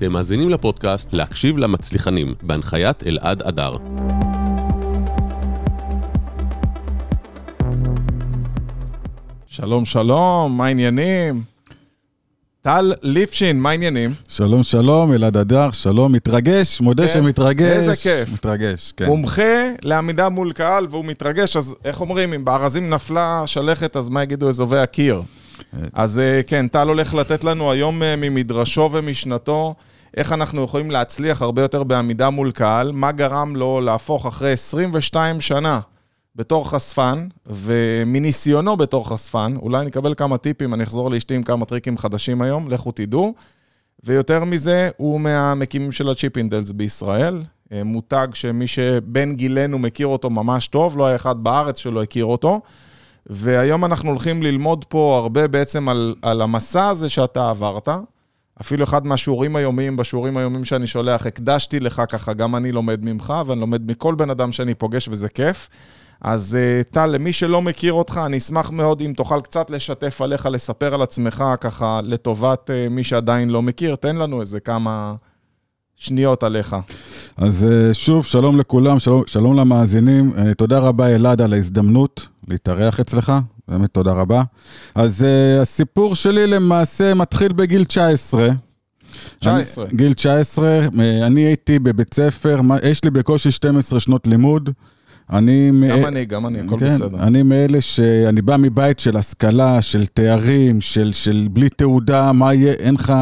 אתם מאזינים לפודקאסט להקשיב למצליחנים, בהנחיית אלעד אדר. שלום, שלום, מה העניינים? טל ליפשין, מה העניינים? שלום, שלום, אלעד אדר, שלום, מתרגש, מודה כן, שמתרגש. איזה כיף. מתרגש, כן. מומחה לעמידה מול קהל והוא מתרגש, אז איך אומרים, אם בארזים נפלה שלכת, אז מה יגידו אזובי הקיר? אז אה, כן, טל הולך לתת לנו היום אה, ממדרשו ומשנתו, איך אנחנו יכולים להצליח הרבה יותר בעמידה מול קהל, מה גרם לו להפוך אחרי 22 שנה בתור חשפן, ומניסיונו בתור חשפן, אולי נקבל כמה טיפים, אני אחזור לאשתי עם כמה טריקים חדשים היום, לכו תדעו. ויותר מזה, הוא מהמקימים של ה Chippendales בישראל. אה, מותג שמי שבין גילנו מכיר אותו ממש טוב, לא היה אחד בארץ שלא הכיר אותו. והיום אנחנו הולכים ללמוד פה הרבה בעצם על, על המסע הזה שאתה עברת. אפילו אחד מהשיעורים היומיים, בשיעורים היומיים שאני שולח, הקדשתי לך ככה, גם אני לומד ממך, ואני לומד מכל בן אדם שאני פוגש, וזה כיף. אז אה, טל, למי שלא מכיר אותך, אני אשמח מאוד אם תוכל קצת לשתף עליך, לספר על עצמך, ככה, לטובת אה, מי שעדיין לא מכיר. תן לנו איזה כמה שניות עליך. אז אה, שוב, שלום לכולם, שלום, שלום למאזינים. אה, תודה רבה, אלעד, על ההזדמנות להתארח אצלך. באמת תודה רבה. אז uh, הסיפור שלי למעשה מתחיל בגיל 19. 19. אני, גיל 19, אני הייתי בבית ספר, יש לי בקושי 12 שנות לימוד. אני... גם אני, גם אני, הכל כן, בסדר. אני מאלה שאני בא מבית של השכלה, של תארים, של, של בלי תעודה, מה יהיה, אין לך...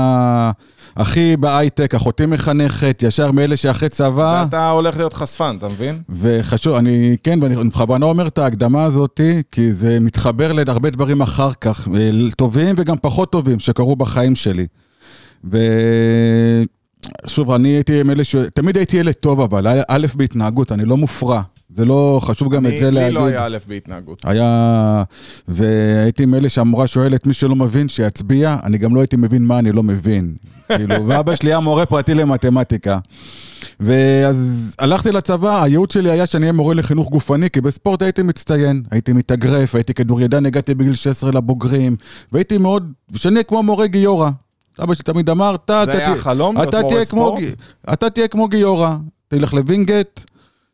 אחי בהייטק, אחותי מחנכת, ישר מאלה שאחרי צבא... ואתה הולך להיות חשפן, אתה מבין? וחשוב, אני, כן, ואני בכוונה אומר את ההקדמה הזאת, כי זה מתחבר להרבה דברים אחר כך, טובים וגם פחות טובים, שקרו בחיים שלי. ו... שוב, אני הייתי מאלה ש... תמיד הייתי ילד טוב, אבל א' בהתנהגות, אני לא מופרע. זה לא, חשוב גם אני, את זה להגיד. לי לא היה א' בהתנהגות. היה, והייתי מאלה שהמורה שואלת, מי שלא מבין, שיצביע, אני גם לא הייתי מבין מה אני לא מבין. כאילו, ואבא שלי היה מורה פרטי למתמטיקה. ואז הלכתי לצבא, הייעוד שלי היה שאני אהיה מורה לחינוך גופני, כי בספורט הייתי מצטיין, הייתי מתאגרף, הייתי כדורידן, הגעתי בגיל 16 לבוגרים, והייתי מאוד, שאני כמו מורה גיורא. אבא שלי תמיד אמר, אתה, זה היה חלום להיות מורה ספורט? אתה תהיה כמו גיורא, תלך לווינגייט,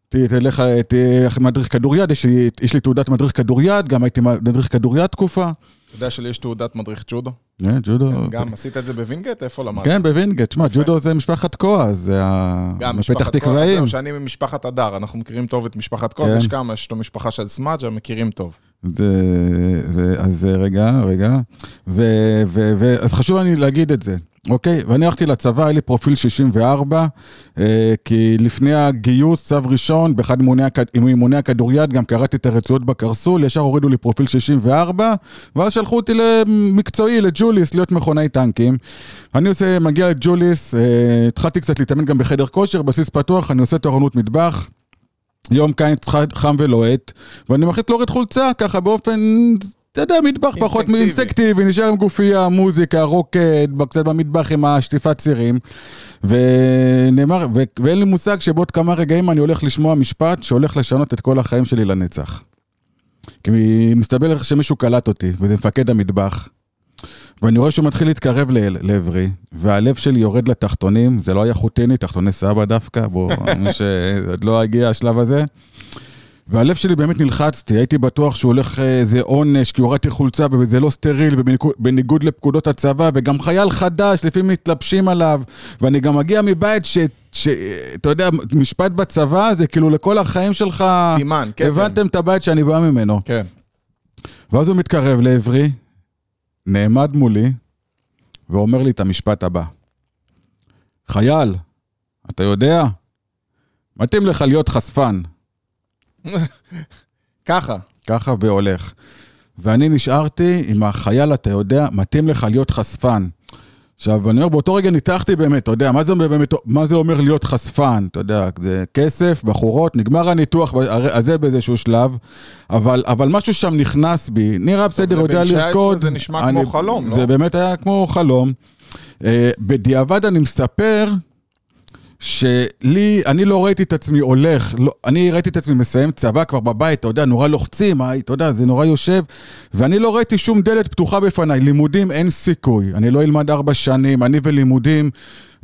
תלך, תהיה מדריך כדוריד, יש לי, יש לי תעודת מדריך כדוריד, גם הייתי מדריך כדוריד תקופה. אתה יודע שלי יש תעודת מדריך ג'ודו? כן, ג'ודו. גם עשית את זה בווינגייט? איפה למדת? כן, בווינגייט. שמע, ג'ודו זה משפחת קוה, זה הפתח תקוואים. גם שאני ממשפחת הדר, אנחנו מכירים טוב את משפחת קוה, כן. יש כמה, יש לו משפחה של סמדג'ה, מכירים טוב. אז רגע, רגע. אז חשוב לי להגיד את זה. אוקיי? ואני הלכתי לצבא, היה לי פרופיל 64, אה, כי לפני הגיוס, צו ראשון, באחד מאימוני הכדוריד, גם קרעתי את הרצועות בקרסול, ישר הורידו לי פרופיל 64, ואז שלחו אותי למקצועי, לג'וליס, להיות מכונאי טנקים. אני עושה, מגיע לג'וליס, אה, התחלתי קצת להתאמן גם בחדר כושר, בסיס פתוח, אני עושה תורנות מטבח. יום קיץ חם ולוהט, ואני מחליט להוריד חולצה ככה באופן אתה יודע, מטבח פחות אינסטקטיבי, נשאר עם גופייה, מוזיקה, רוקד, קצת במטבח עם השטיפת צירים. ונאמר, ו... ואין לי מושג שבעוד כמה רגעים אני הולך לשמוע משפט שהולך לשנות את כל החיים שלי לנצח. כי מסתבר שמישהו קלט אותי, וזה מפקד המטבח. ואני רואה שהוא מתחיל להתקרב לעברי, והלב שלי יורד לתחתונים, זה לא היה חוטיני, תחתוני סבא דווקא, בואו, שעוד לא הגיע השלב הזה. והלב שלי באמת נלחצתי, הייתי בטוח שהוא הולך איזה עונש, כי הורדתי חולצה וזה לא סטריל, ובניגוד לפקודות הצבא, וגם חייל חדש, לפעמים מתלבשים עליו, ואני גם מגיע מבית ש... שאתה יודע, משפט בצבא זה כאילו לכל החיים שלך... סימן, כן. הבנתם את הבית שאני בא ממנו. כן. ואז הוא מתקרב לעברי, נעמד מולי, ואומר לי את המשפט הבא. חייל, אתה יודע, מתאים לך להיות חשפן. ככה. ככה והולך. ואני נשארתי עם החייל, אתה יודע, מתאים לך להיות חשפן. עכשיו, אני אומר, באותו רגע ניתחתי באמת, אתה יודע, מה זה, באמת, מה זה אומר להיות חשפן? אתה יודע, זה כסף, בחורות, נגמר הניתוח הזה באיזשהו שלב, אבל, אבל משהו שם נכנס בי, נראה בסדר, יודע לרקוד. זה נשמע אני, כמו חלום, לא? זה באמת היה כמו חלום. Uh, בדיעבד אני מספר שלי, אני לא ראיתי את עצמי הולך, לא, אני ראיתי את עצמי מסיים צבא כבר בבית, אתה יודע, נורא לוחצים, אתה יודע, זה נורא יושב, ואני לא ראיתי שום דלת פתוחה בפניי. לימודים אין סיכוי, אני לא אלמד ארבע שנים, אני ולימודים.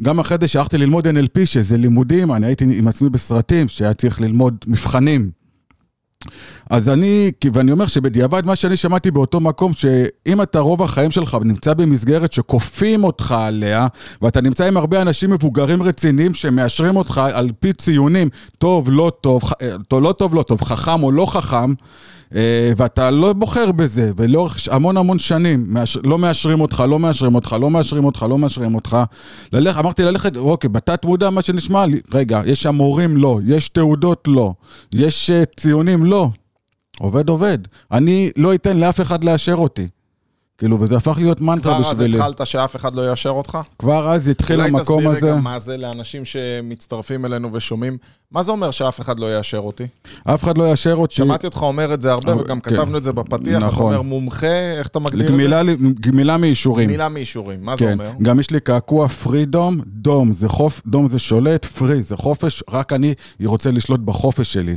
גם אחרי זה שהלכתי ללמוד NLP, שזה לימודים, אני הייתי עם עצמי בסרטים, שהיה צריך ללמוד מבחנים. אז אני, ואני אומר שבדיעבד מה שאני שמעתי באותו מקום, שאם אתה רוב החיים שלך נמצא במסגרת שכופים אותך עליה, ואתה נמצא עם הרבה אנשים מבוגרים רציניים שמאשרים אותך על פי ציונים, טוב, לא טוב, טוב, לא טוב, לא טוב, חכם או לא חכם, אה, ואתה לא בוחר בזה, ולאורך המון המון שנים, מאש... לא מאשרים אותך, לא מאשרים אותך, לא מאשרים אותך, לא מאשרים אותך. ללכ... אמרתי ללכת, אוקיי, בתת מודע מה שנשמע לי, רגע, יש שם מורים? לא, יש תעודות? לא, יש uh, ציונים? לא. עובד עובד. אני לא אתן לאף אחד לאשר אותי. כאילו, וזה הפך להיות מנטרה בשבילי. כבר אז התחלת שאף אחד לא יאשר אותך? כבר אז התחיל המקום הזה. אולי תסביר רגע מה זה לאנשים שמצטרפים אלינו ושומעים. מה זה אומר שאף אחד לא יאשר אותי? אף אחד לא יאשר אותי. שמעתי אותך אומר את זה הרבה, וגם כן. כתבנו את זה בפתיח. נכון. אתה אומר מומחה, איך אתה מגדיר גמילה, את זה? גמילה מאישורים. גמילה מאישורים, מה כן. זה אומר? גם יש לי קעקוע פרידום, דום זה חופ, דום זה שולט, פרי זה חופש, רק אני רוצה לשלוט בחופש שלי.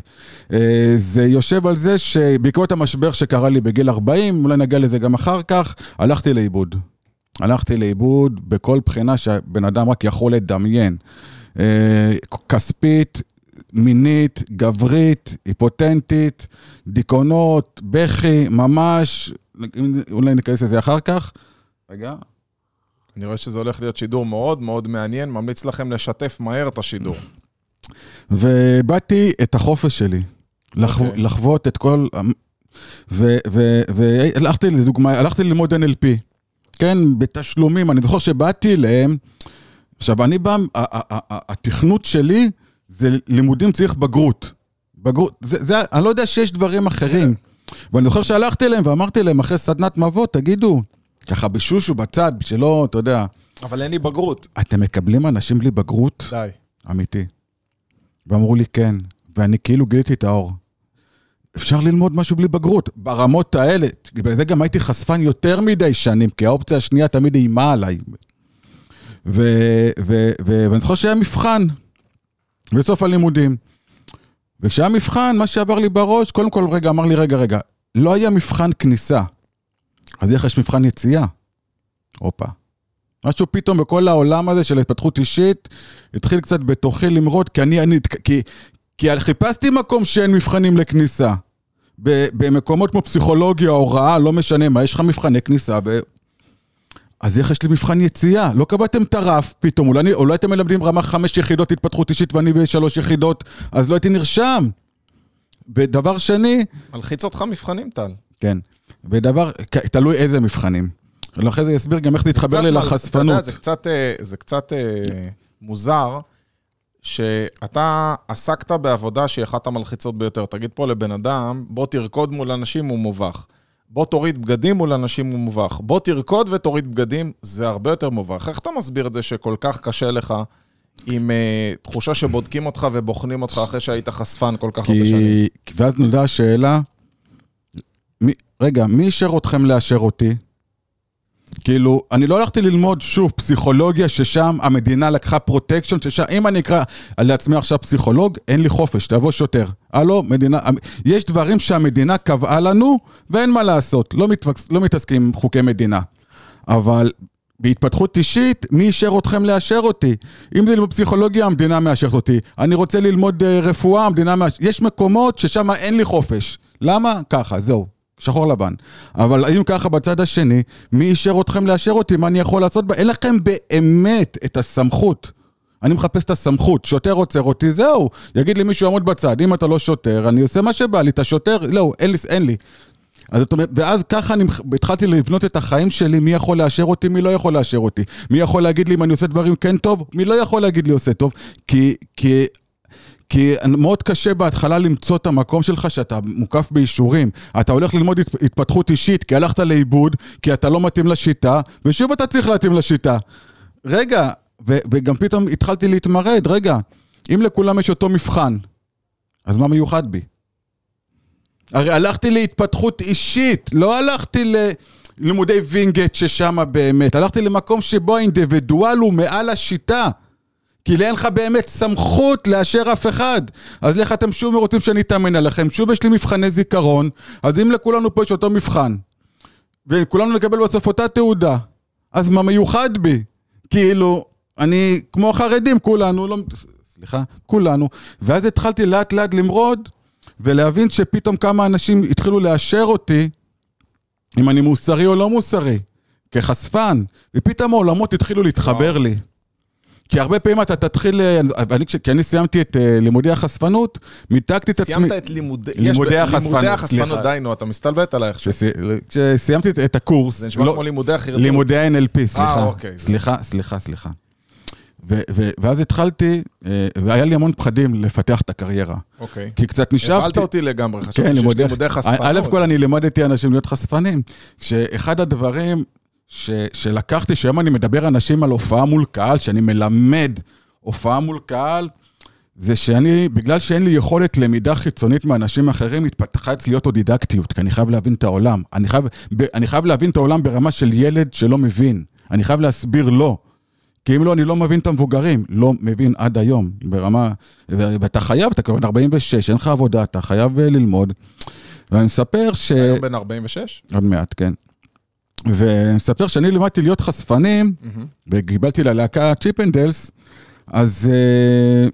אה, זה יושב על זה שבעקבות המשבר שקרה לי בגיל 40, אולי נגיע לזה גם אחר כך, הלכתי לאיבוד. הלכתי לאיבוד בכל בחינה שהבן אדם רק יכול לדמיין. אה, כספית, מינית, גברית, היפוטנטית, דיכאונות, בכי, ממש, אולי ניכנס לזה אחר כך. רגע. אני רואה שזה הולך להיות שידור מאוד מאוד מעניין, ממליץ לכם לשתף מהר את השידור. ובאתי את החופש שלי, לחו, okay. אוקיי. לחוות את כל... והלכתי לדוגמה, הלכתי ללמוד NLP, כן, בתשלומים, אני זוכר שבאתי אליהם, עכשיו אני בא, התכנות שלי, זה לימודים צריך בגרות. בגרות, זה, זה, אני לא יודע שיש דברים אחרים. ואני זוכר שהלכתי אליהם ואמרתי להם אחרי סדנת מבוא, תגידו, ככה בשושו בצד, שלא, אתה יודע. אבל אין לי בגרות. אתם מקבלים אנשים בלי בגרות? די. אמיתי. ואמרו לי כן, ואני כאילו גיליתי את האור. אפשר ללמוד משהו בלי בגרות, ברמות האלה. בגלל זה גם הייתי חשפן יותר מדי שנים, כי האופציה השנייה תמיד איימה עליי. ואני זוכר שהיה מבחן, בסוף הלימודים. וכשהיה מבחן, מה שעבר לי בראש, קודם כל, רגע, אמר לי, רגע, רגע, לא היה מבחן כניסה. אז איך יש מבחן יציאה? הופה. משהו פתאום בכל העולם הזה של התפתחות אישית, התחיל קצת בתוכי למרוד, כי אני, אני, כי, כי חיפשתי מקום שאין מבחנים לכניסה. במקומות כמו פסיכולוגיה, הוראה, לא משנה מה, יש לך מבחני כניסה, אז איך יש לי מבחן יציאה? לא קבעתם את הרף פתאום, אולי, אולי אתם מלמדים רמה חמש יחידות התפתחות אישית ואני בשלוש יחידות, אז לא הייתי נרשם. ודבר שני... מלחיץ אותך מבחנים, טל. כן. ודבר, תלוי איזה מבחנים. ואחרי זה יסביר גם איך זה יתחבר לי לחשפנות. זה קצת, אה, זה קצת אה, מוזר שאתה עסקת בעבודה שהיא אחת המלחיצות ביותר. תגיד פה לבן אדם, בוא תרקוד מול אנשים, הוא מובך. בוא תוריד בגדים מול אנשים הוא מובך. בוא תרקוד ותוריד בגדים, זה הרבה יותר מובך. איך אתה מסביר את זה שכל כך קשה לך עם uh, תחושה שבודקים אותך ובוחנים אותך אחרי שהיית חשפן כל כך הרבה שנים? ואז נולדה השאלה, מי, רגע, מי אישר אתכם לאשר אותי? כאילו, אני לא הלכתי ללמוד שוב פסיכולוגיה, ששם המדינה לקחה protection, ששם, אם אני אקרא לעצמי עכשיו פסיכולוג, אין לי חופש, תבוא שוטר. הלו, מדינה, יש דברים שהמדינה קבעה לנו, ואין מה לעשות, לא, מתווכח, לא מתעסקים עם חוקי מדינה. אבל בהתפתחות אישית, מי אישר אתכם לאשר אותי? אם זה ללמוד פסיכולוגיה, המדינה מאשרת אותי. אני רוצה ללמוד אה, רפואה, המדינה מאשרת... יש מקומות ששם אין לי חופש. למה? ככה, זהו. שחור לבן. אבל אם ככה בצד השני, מי אישר אתכם לאשר אותי? מה אני יכול לעשות? אין לכם באמת את הסמכות. אני מחפש את הסמכות, שוטר עוצר אותי, זהו. יגיד לי מישהו יעמוד בצד, אם אתה לא שוטר, אני עושה מה שבא לי, אתה שוטר, לא, אין לי, אין לי. אז זאת אומרת, ואז ככה אני התחלתי לבנות את החיים שלי, מי יכול לאשר אותי, מי לא יכול לאשר אותי. מי יכול להגיד לי אם אני עושה דברים כן טוב, מי לא יכול להגיד לי עושה טוב. כי, כי כי מאוד קשה בהתחלה למצוא את המקום שלך שאתה מוקף באישורים. אתה הולך ללמוד התפתחות אישית כי הלכת לאיבוד, כי אתה לא מתאים לשיטה, ושוב אתה צריך להתאים לשיטה. רגע, ו- וגם פתאום התחלתי להתמרד, רגע, אם לכולם יש אותו מבחן, אז מה מיוחד בי? הרי הלכתי להתפתחות אישית, לא הלכתי ללימודי וינגייט ששם באמת, הלכתי למקום שבו האינדיבידואל הוא מעל השיטה. כי לי אין לך באמת סמכות לאשר אף אחד. אז לך אתם שוב רוצים שאני אתאמן עליכם, שוב יש לי מבחני זיכרון, אז אם לכולנו פה יש אותו מבחן, וכולנו נקבל בסוף אותה תעודה, אז מה מיוחד בי? כאילו, אני כמו החרדים, כולנו, לא, סליחה, כולנו, ואז התחלתי לאט לאט למרוד, ולהבין שפתאום כמה אנשים התחילו לאשר אותי, אם אני מוסרי או לא מוסרי, כחשפן, ופתאום העולמות התחילו להתחבר וואו. לי. כי הרבה פעמים אתה תתחיל, אה, אני, כי אני סיימתי את אה, לימודי החשפנות, מיתגתי את עצמי. סיימת את לימודי... יש לימודי החשפנות, לימודי החשפנות, סליחה. די נו, אתה מסתלבט עליי עכשיו. כשסי- כשסיימתי את- הקורס, זה נשמע לא- כמו לימודי החרטוט. לימודי ה-NLP, סליחה. אוקיי. סליחה, סליחה, סליחה. ו- ו- ואז התחלתי, אה, והיה לי המון פחדים לפתח את הקריירה. אוקיי. כי קצת נשאבתי... הבלת אותי לגמרי, חשבתי כן, שיש. לימודי חשפנות. א' כל אני לימדתי אנשים להיות חשפנים. שאחד הדברים ש... שלקחתי, שהיום אני מדבר אנשים על הופעה מול קהל, שאני מלמד הופעה מול קהל, זה שאני, בגלל שאין לי יכולת למידה חיצונית מאנשים אחרים, התפתחה אצלי אוטודידקטיות, כי אני חייב להבין את העולם. אני חייב, אני חייב להבין את העולם ברמה של ילד שלא מבין. אני חייב להסביר לו. כי אם לא, אני לא מבין את המבוגרים. לא מבין עד היום, ברמה... ואתה חייב, אתה כבר בן 46, אין לך עבודה, אתה חייב אה, ללמוד. ואני מספר ש... היום בן 46? עוד מעט, כן. ואני מספר שאני לימדתי להיות חשפנים, וקיבלתי ללהקה Chippendales, אז אה,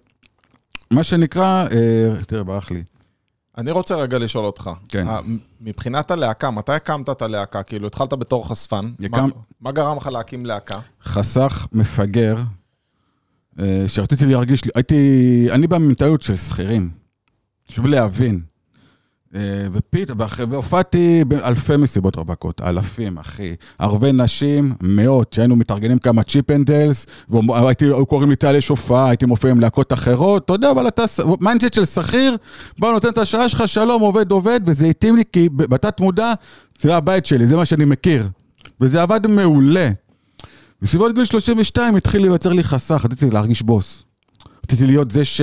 מה שנקרא, אה, תראה, ברח לי. אני רוצה רגע לשאול אותך. כן. מבחינת הלהקה, מתי הקמת את הלהקה? כאילו, התחלת בתור חשפן. הקם- מה- מה גרם לך להקים להקה? חסך מפגר, אה, שרציתי להרגיש, הייתי, אני במנטליות של שכירים. חשוב להבין. אה, ופתאום, והופעתי באלפי מסיבות רווקות, אלפים, אחי. הרבה נשים, מאות, שהיינו מתארגנים כמה Chippendales, והיו קוראים לי טל יש הופעה, הייתי מופיע עם להקות אחרות, אתה יודע, אבל אתה, mindset של שכיר, בא נותן את השעה שלך, שלום, עובד, עובד, וזה התאים לי, כי בתת מודע, זה הבית שלי, זה מה שאני מכיר. וזה עבד מעולה. בסביבות גיל 32 התחיל להיווצר לי חסך, רציתי להרגיש בוס. רציתי להיות זה ש...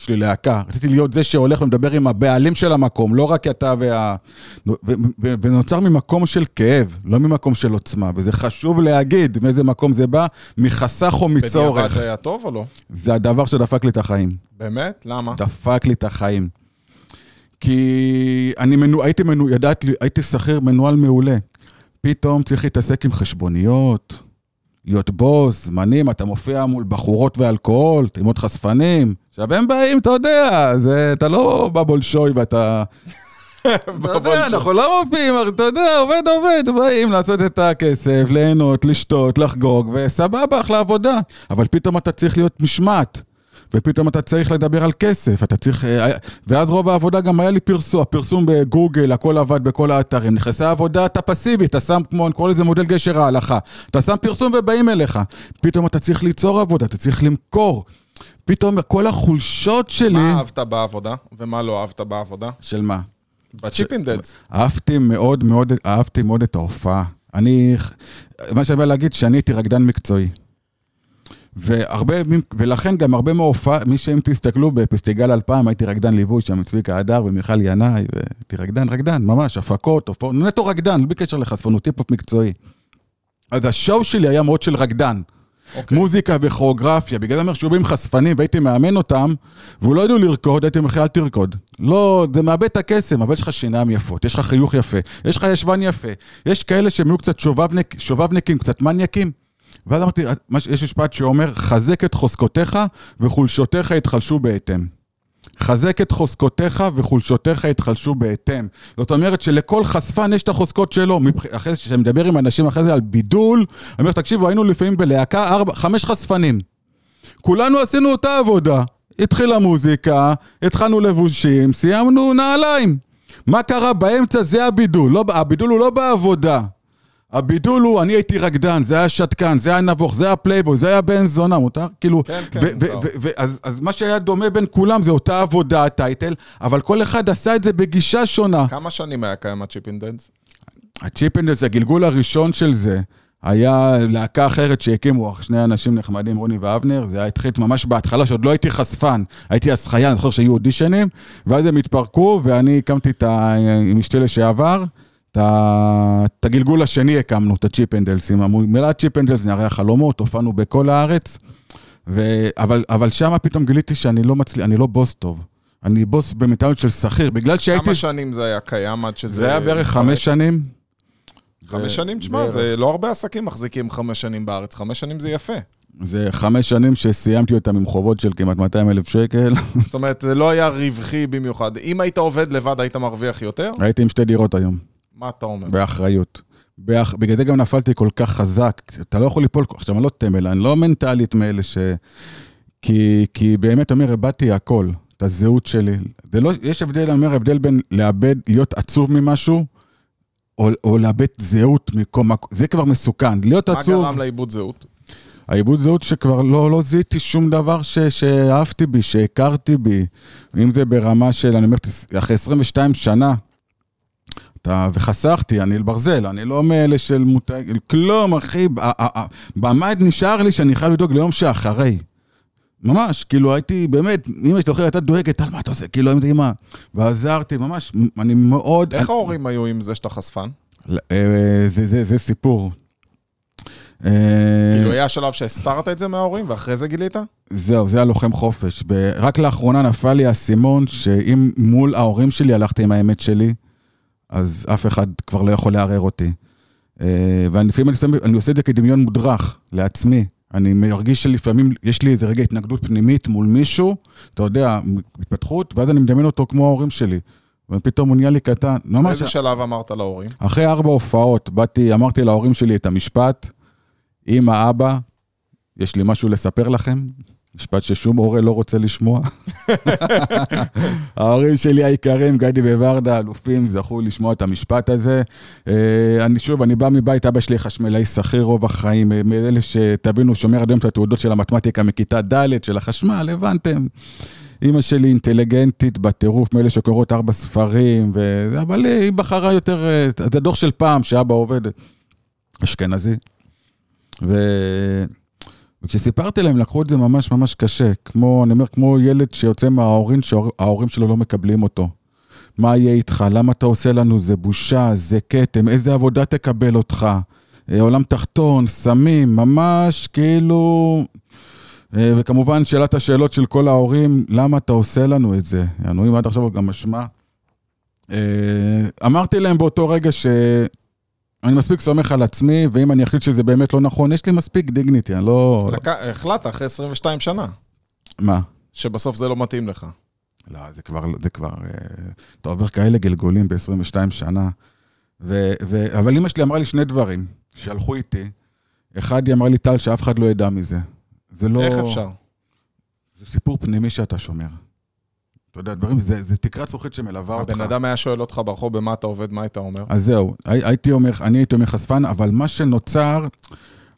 יש לי להקה, רציתי להיות זה שהולך ומדבר עם הבעלים של המקום, לא רק אתה וה... ו- ו- ונוצר ממקום של כאב, לא ממקום של עוצמה, וזה חשוב להגיד מאיזה מקום זה בא, מחסך או בדיעבד מצורך. זה היה טוב או לא? זה הדבר שדפק לי את החיים. באמת? למה? דפק לי את החיים. כי אני מנו... הייתי מנו... ידעתי, הייתי שכיר מנוהל מעולה. פתאום צריך להתעסק עם חשבוניות, להיות בוס, זמנים, אתה מופיע מול בחורות ואלכוהול, תלמוד חשפנים. עכשיו הם באים, אתה יודע, זה, אתה לא בבולשוי ואתה... אתה יודע, אנחנו לא מופיעים, אתה יודע, עובד עובד, באים לעשות את הכסף, ליהנות, לשתות, לחגוג, וסבבה, אחלה עבודה. אבל פתאום אתה צריך להיות משמעת. ופתאום אתה צריך לדבר על כסף, אתה צריך... אה, ואז רוב העבודה גם היה לי פרסום, הפרסום בגוגל, הכל עבד בכל האתרים. נכנסה עבודה, אתה פסיבי, אתה שם כמו, אני קורא לזה מודל גשר ההלכה. אתה שם פרסום ובאים אליך. פתאום אתה צריך ליצור עבודה, אתה צריך למכור. פתאום כל החולשות שלי... מה אהבת בעבודה, ומה לא אהבת בעבודה? של מה? ב Chippendales. אהבתי מאוד מאוד, אהבתי מאוד את ההופעה. אני, מה שאני בא להגיד, שאני הייתי רקדן מקצועי. והרבה, ולכן גם הרבה מההופעה, מי שאם תסתכלו בפסטיגל 2000, הייתי רקדן ליווי שם עם צביקה הדר ומיכל ינאי, והייתי רקדן, רקדן, ממש, הפקות, הופעות, נטו רקדן, בלי קשר לחשפנות, היפ-הופ מקצועי. אז השואו שלי היה מאוד של רקדן. אוקיי. מוזיקה וכוריאוגרפיה, בגלל זה אומר שהיו באים חשפנים והייתי מאמן אותם, והוא לא ידעו לרקוד, הייתי אומר אל תרקוד. לא, זה מאבד את הקסם, אבל יש לך שיניים יפות, יש לך חיוך יפה, יש לך ישבן יפה. יש כאלה שהם יהיו קצת שובבניק, שובבניקים, קצת מניאקים. ואז אמרתי, מש- יש משפט שאומר, חזק את חוזקותיך וחולשותיך יתחלשו בהתאם. חזק את חוזקותיך וחולשותיך יתחלשו בהתאם. זאת אומרת שלכל חשפן יש את החוזקות שלו. אחרי זה, כשאני מדבר עם אנשים אחרי זה על בידול, אני אומר, תקשיבו, היינו לפעמים בלהקה ארבע, חמש חשפנים. כולנו עשינו אותה עבודה. התחילה מוזיקה, התחלנו לבושים, סיימנו נעליים. מה קרה באמצע? זה הבידול. לא, הבידול הוא לא בעבודה. הבידול הוא, אני הייתי רקדן, זה היה שתקן, זה היה נבוך, זה היה פלייבוי, זה היה בן זונה, מותר? כאילו, כן, כן, מותר. אז, אז מה שהיה דומה בין כולם זה אותה עבודה, ה title, אבל כל אחד עשה את זה בגישה שונה. כמה שנים היה קיים ה Chippendales? ה Chippendales, הגלגול הראשון של זה, היה להקה אחרת שהקימו, שני אנשים נחמדים, רוני ואבנר, זה היה התחיל ממש בהתחלה, שעוד לא הייתי חשפן, הייתי השחיין, אני זוכר שהיו אודישנים, ואז הם התפרקו, ואני הקמתי את ה... עם אשתי לשעבר, את הגלגול השני הקמנו, את ה Chippendales, עם המילה Chippendales, נערי החלומות, הופענו בכל הארץ, ו... אבל, אבל שם פתאום גיליתי שאני לא מצליח, אני לא בוס טוב. אני בוס במנטליות של שכיר, בגלל שהייתי... כמה שנים זה היה קיים עד שזה... זה היה בערך חמש שנים. חמש שנים, תשמע. זה לא הרבה עסקים מחזיקים חמש שנים בארץ, חמש שנים זה יפה. זה חמש שנים שסיימתי אותם עם חובות של כמעט 200 אלף שקל. זאת אומרת, זה לא היה רווחי במיוחד. אם היית עובד לבד, היית מרוויח יותר? הייתי עם שתי דירות היום, מה אתה אומר? באחריות. באח... בגלל זה גם נפלתי כל כך חזק. אתה לא יכול ליפול, עכשיו, אני לא תמל, אני לא מנטלית מאלה ש... כי, כי באמת, אומר, איבדתי הכל, את הזהות שלי. זה לא, יש הבדל, אני אומר, הבדל בין לאבד, להיות עצוב ממשהו, או, או לאבד זהות מקום, זה כבר מסוכן. להיות מה עצוב... גרם לאיבוד זהות? העיבוד זהות שכבר לא, לא זיהיתי שום דבר ש, שאהבתי בי, שהכרתי בי. אם זה ברמה של, אני אומר, אחרי 22 שנה, אתה, וחסכתי, אני ברזל, אני לא מאלה של מותג, כלום, אחי, ב mind נשאר לי שאני חייב לדאוג ליום שאחרי. ממש, כאילו הייתי, באמת, אמא שלי אוכלת, הייתה דואגת, על מה אתה עושה? כאילו, הייתי מה? ועזרתי, ממש, אני מאוד... איך ההורים היו עם זה שאתה חשפן? אה, זה, סיפור. אה, כאילו, היה שלב שהסתרת את זה מההורים, ואחרי זה גילית? זהו, זה הלוחם חופש. ורק לאחרונה נפל לי האסימון שאם מול ההורים שלי הלכתי עם האמת שלי, אז אף אחד כבר לא יכול לערער אותי. אה, ואני לפעמים אני, שם- אני עושה את זה כדמיון מודרך לעצמי. אני מרגיש שלפעמים יש לי איזה רגע התנגדות פנימית מול מישהו, אתה יודע, התפתחות, ואז אני מדמיין אותו כמו ההורים שלי. ופתאום הוא נהיה לי קטן. ממש, באיזה שלב אמרת להורים? אחרי ארבע הופעות, באתי, אמרתי להורים שלי את המשפט, אמא, אבא, יש לי משהו לספר לכם, משפט ששום הורה לא רוצה לשמוע. ההורים שלי היקרים, גדי וורדה, אלופים, זכו לשמוע את המשפט הזה. אה, אני שוב, אני בא מבית, אבא שלי חשמלאי שכיר רוב החיים, אה, מאלה שתבינו, שומר עד היום את התעודות של המתמטיקה מכיתה ד', של החשמל, הבנתם? אימא שלי אינטליגנטית בטירוף, מאלה שקוראות ארבע ספרים, ו... אבל היא בחרה יותר, אה, זה דוח של פעם, שאבא עובד אשכנזי. ו... וכשסיפרתי להם, לקחו את זה ממש ממש קשה. כמו, אני אומר, כמו ילד שיוצא מההורים, שההורים שלו לא מקבלים אותו. מה יהיה איתך? למה אתה עושה לנו? זה בושה, זה כתם, איזה עבודה תקבל אותך? אה, עולם תחתון, סמים, ממש כאילו... אה, וכמובן, שאלת השאלות של כל ההורים, למה אתה עושה לנו את זה? יענו, אם עד עכשיו גם משמע. אה, אמרתי להם באותו רגע ש... אני מספיק סומך על עצמי, ואם אני אחליט שזה באמת לא נכון, יש לי מספיק דיגניטי, אני לא... לק- החלטת אחרי 22 שנה, מה? שבסוף זה לא מתאים לך. לא, זה כבר, זה כבר, אה, אתה עובר כאלה גלגולים ב-22 שנה. ו, ו, אבל אמא שלי אמרה לי שני דברים שהלכו איתי. אחד, היא אמרה לי, טל, שאף אחד לא ידע מזה. זה לא... איך אפשר? זה סיפור פנימי שאתה שומר. אתה יודע, דברים, זה, זה תקרת זכוכית שמלווה אותך. הבן אדם היה שואל אותך ברחוב במה אתה עובד, מה היית אומר? אז זהו, הי- הייתי אומר, אני הייתי אומר חשפן, אבל מה שנוצר,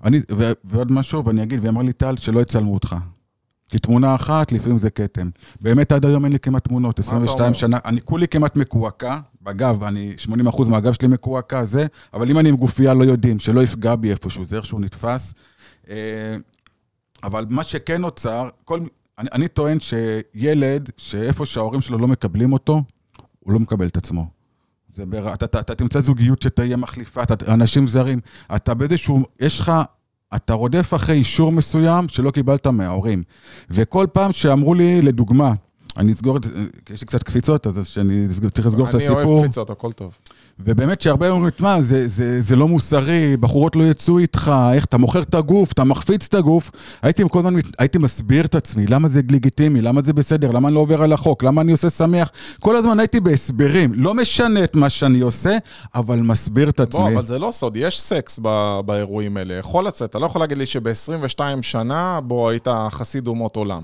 אני, ו, ועוד משהו, ואני אגיד, והיא אמרה לי, טל, שלא יצלמו אותך. כי תמונה אחת, לפעמים זה כתם. באמת עד היום אין לי כמעט תמונות, אתה אומר? 22 שנה, אני כולי כמעט מקועקע, בגב, אני, 80% מהגב שלי מקועקע, זה, אבל אם אני עם גופייה לא יודעים, שלא יפגע בי איפשהו, זה איכשהו נתפס. אה, אבל מה שכן נוצר, כל, אני, אני טוען שילד, שאיפה שההורים שלו לא מקבלים אותו, הוא לא מקבל את עצמו. זה בר... אתה, אתה, אתה תמצא זוגיות שתהיה מחליפה, אתה, אנשים זרים. אתה באיזשהו, יש לך, אתה רודף אחרי אישור מסוים שלא קיבלת מההורים. וכל פעם שאמרו לי, לדוגמה, אני אסגור את זה, כי יש לי קצת קפיצות, אז שאני צריך לסגור את אני הסיפור. אוהב קפיצות, הכל טוב. ובאמת שהרבה אומרים, תשמע, זה, זה, זה לא מוסרי, בחורות לא יצאו איתך, איך אתה מוכר את הגוף, אתה מחפיץ את הגוף. הייתי כל הזמן, הייתי מסביר את עצמי, למה זה לגיטימי, למה זה בסדר, למה אני לא עובר על החוק, למה אני עושה שמח. כל הזמן הייתי בהסברים, לא משנה את מה שאני עושה, אבל מסביר את עצמי. בוא, אבל זה לא סוד, יש סקס ב- באירועים האלה. יכול לצאת, אתה לא יכול להגיד לי שב-22 שנה, בוא, היית חסיד אומות עולם.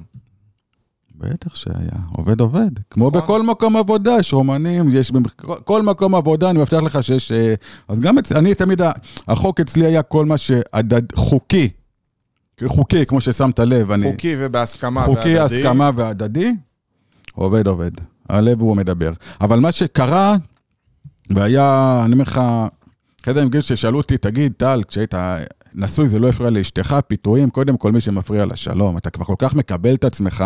בטח שהיה, עובד עובד. כמו נכון. בכל מקום עבודה, יש רומנים, יש במח- כל מקום עבודה, אני מבטיח לך שיש... אה, אז גם אצלי, אני תמיד, החוק אצלי היה כל מה שהדד, חוקי. חוקי, כמו ששמת לב, אני... חוקי ובהסכמה חוקי, והדדי. הסכמה והדדי, עובד עובד. הלב הוא מדבר. אבל מה שקרה, והיה, אני אומר לך, אחרי זה הם גיל ששאלו אותי, תגיד, טל, כשהיית נשוי זה לא הפריע לאשתך, פיתויים, קודם כל מי שמפריע לשלום. אתה כבר כל כך מקבל את עצמך,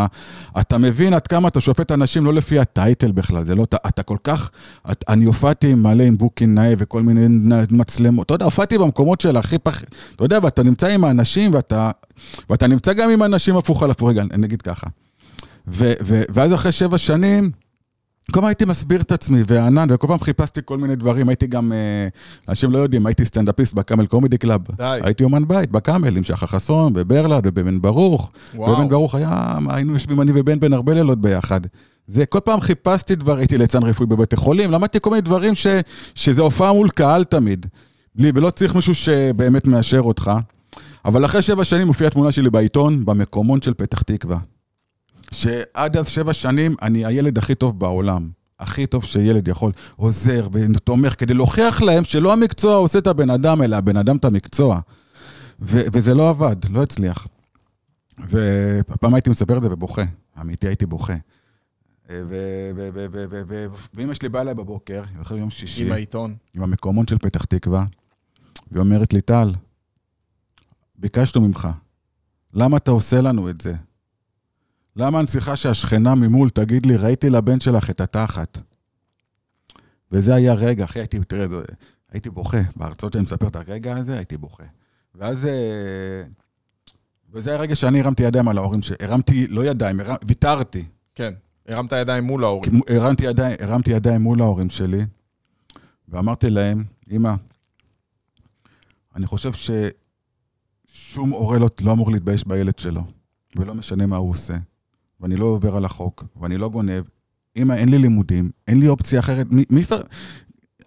אתה מבין עד כמה אתה שופט אנשים לא לפי הטייטל בכלל, זה לא, אתה, אתה כל כך, את, אני הופעתי מלא עם בוקינג נאה וכל מיני מצלמות, אתה יודע, הופעתי במקומות של הכי פח, אתה יודע, ואתה נמצא עם האנשים ואתה, ואתה נמצא גם עם אנשים הפוך על הפוך, רגע, אני אגיד ככה. ו, ו, ואז אחרי שבע שנים, כל פעם הייתי מסביר את עצמי, וענן, וכל פעם חיפשתי כל מיני דברים. הייתי גם, אה, אנשים לא יודעים, הייתי סטנדאפיסט בקאמל קומדי קלאב. די. הייתי אומן בית בקאמל עם שחר חסון, בברלד ובבן ברוך. וואו. בבן ברוך היה, היינו יושבים אני ובן בן הרבה לילות ביחד. זה, כל פעם חיפשתי דבר, הייתי ליצן רפואי בבתי חולים, למדתי כל מיני דברים ש, שזה הופעה מול קהל תמיד. בלי, ולא צריך מישהו שבאמת מאשר אותך. אבל אחרי שבע שנים מופיעה תמונה שלי בעיתון, במקומון של פתח תקווה. שעד אז שבע שנים אני הילד הכי טוב בעולם. הכי טוב שילד יכול, עוזר ותומך, כדי להוכיח להם שלא המקצוע עושה את הבן אדם, אלא הבן אדם את המקצוע. ו- וזה לא עבד, לא הצליח. ופעם הייתי מספר את זה ובוכה, אמיתי הייתי בוכה. ו- ו- ו- ו- ו- ו- ואמא שלי באה אליי בבוקר, אחרי יום שישי, עם העיתון. עם המקומון של פתח תקווה, והיא אומרת לי, טל, ביקשנו ממך, למה אתה עושה לנו את זה? למה אני צריכה שהשכנה ממול תגיד לי, ראיתי לבן שלך את התחת? וזה היה רגע, אחי, הייתי, תראה, זה, הייתי בוכה. בהרצאות שאני מספר את הרגע הזה, הייתי בוכה. ואז... אה, וזה היה רגע שאני הרמתי ידיים על ההורים, הרמתי, לא ידיים, הרמ, ויתרתי. כן, הרמת ידיים מול ההורים. הרמתי ידיים, הרמתי ידיים מול ההורים שלי, ואמרתי להם, אמא, אני חושב ששום הורה לא, לא אמור להתבייש בילד שלו, ולא משנה מה הוא עושה. ואני לא עובר על החוק, ואני לא גונב. אמא, אין לי לימודים, אין לי אופציה אחרת. מי, מי.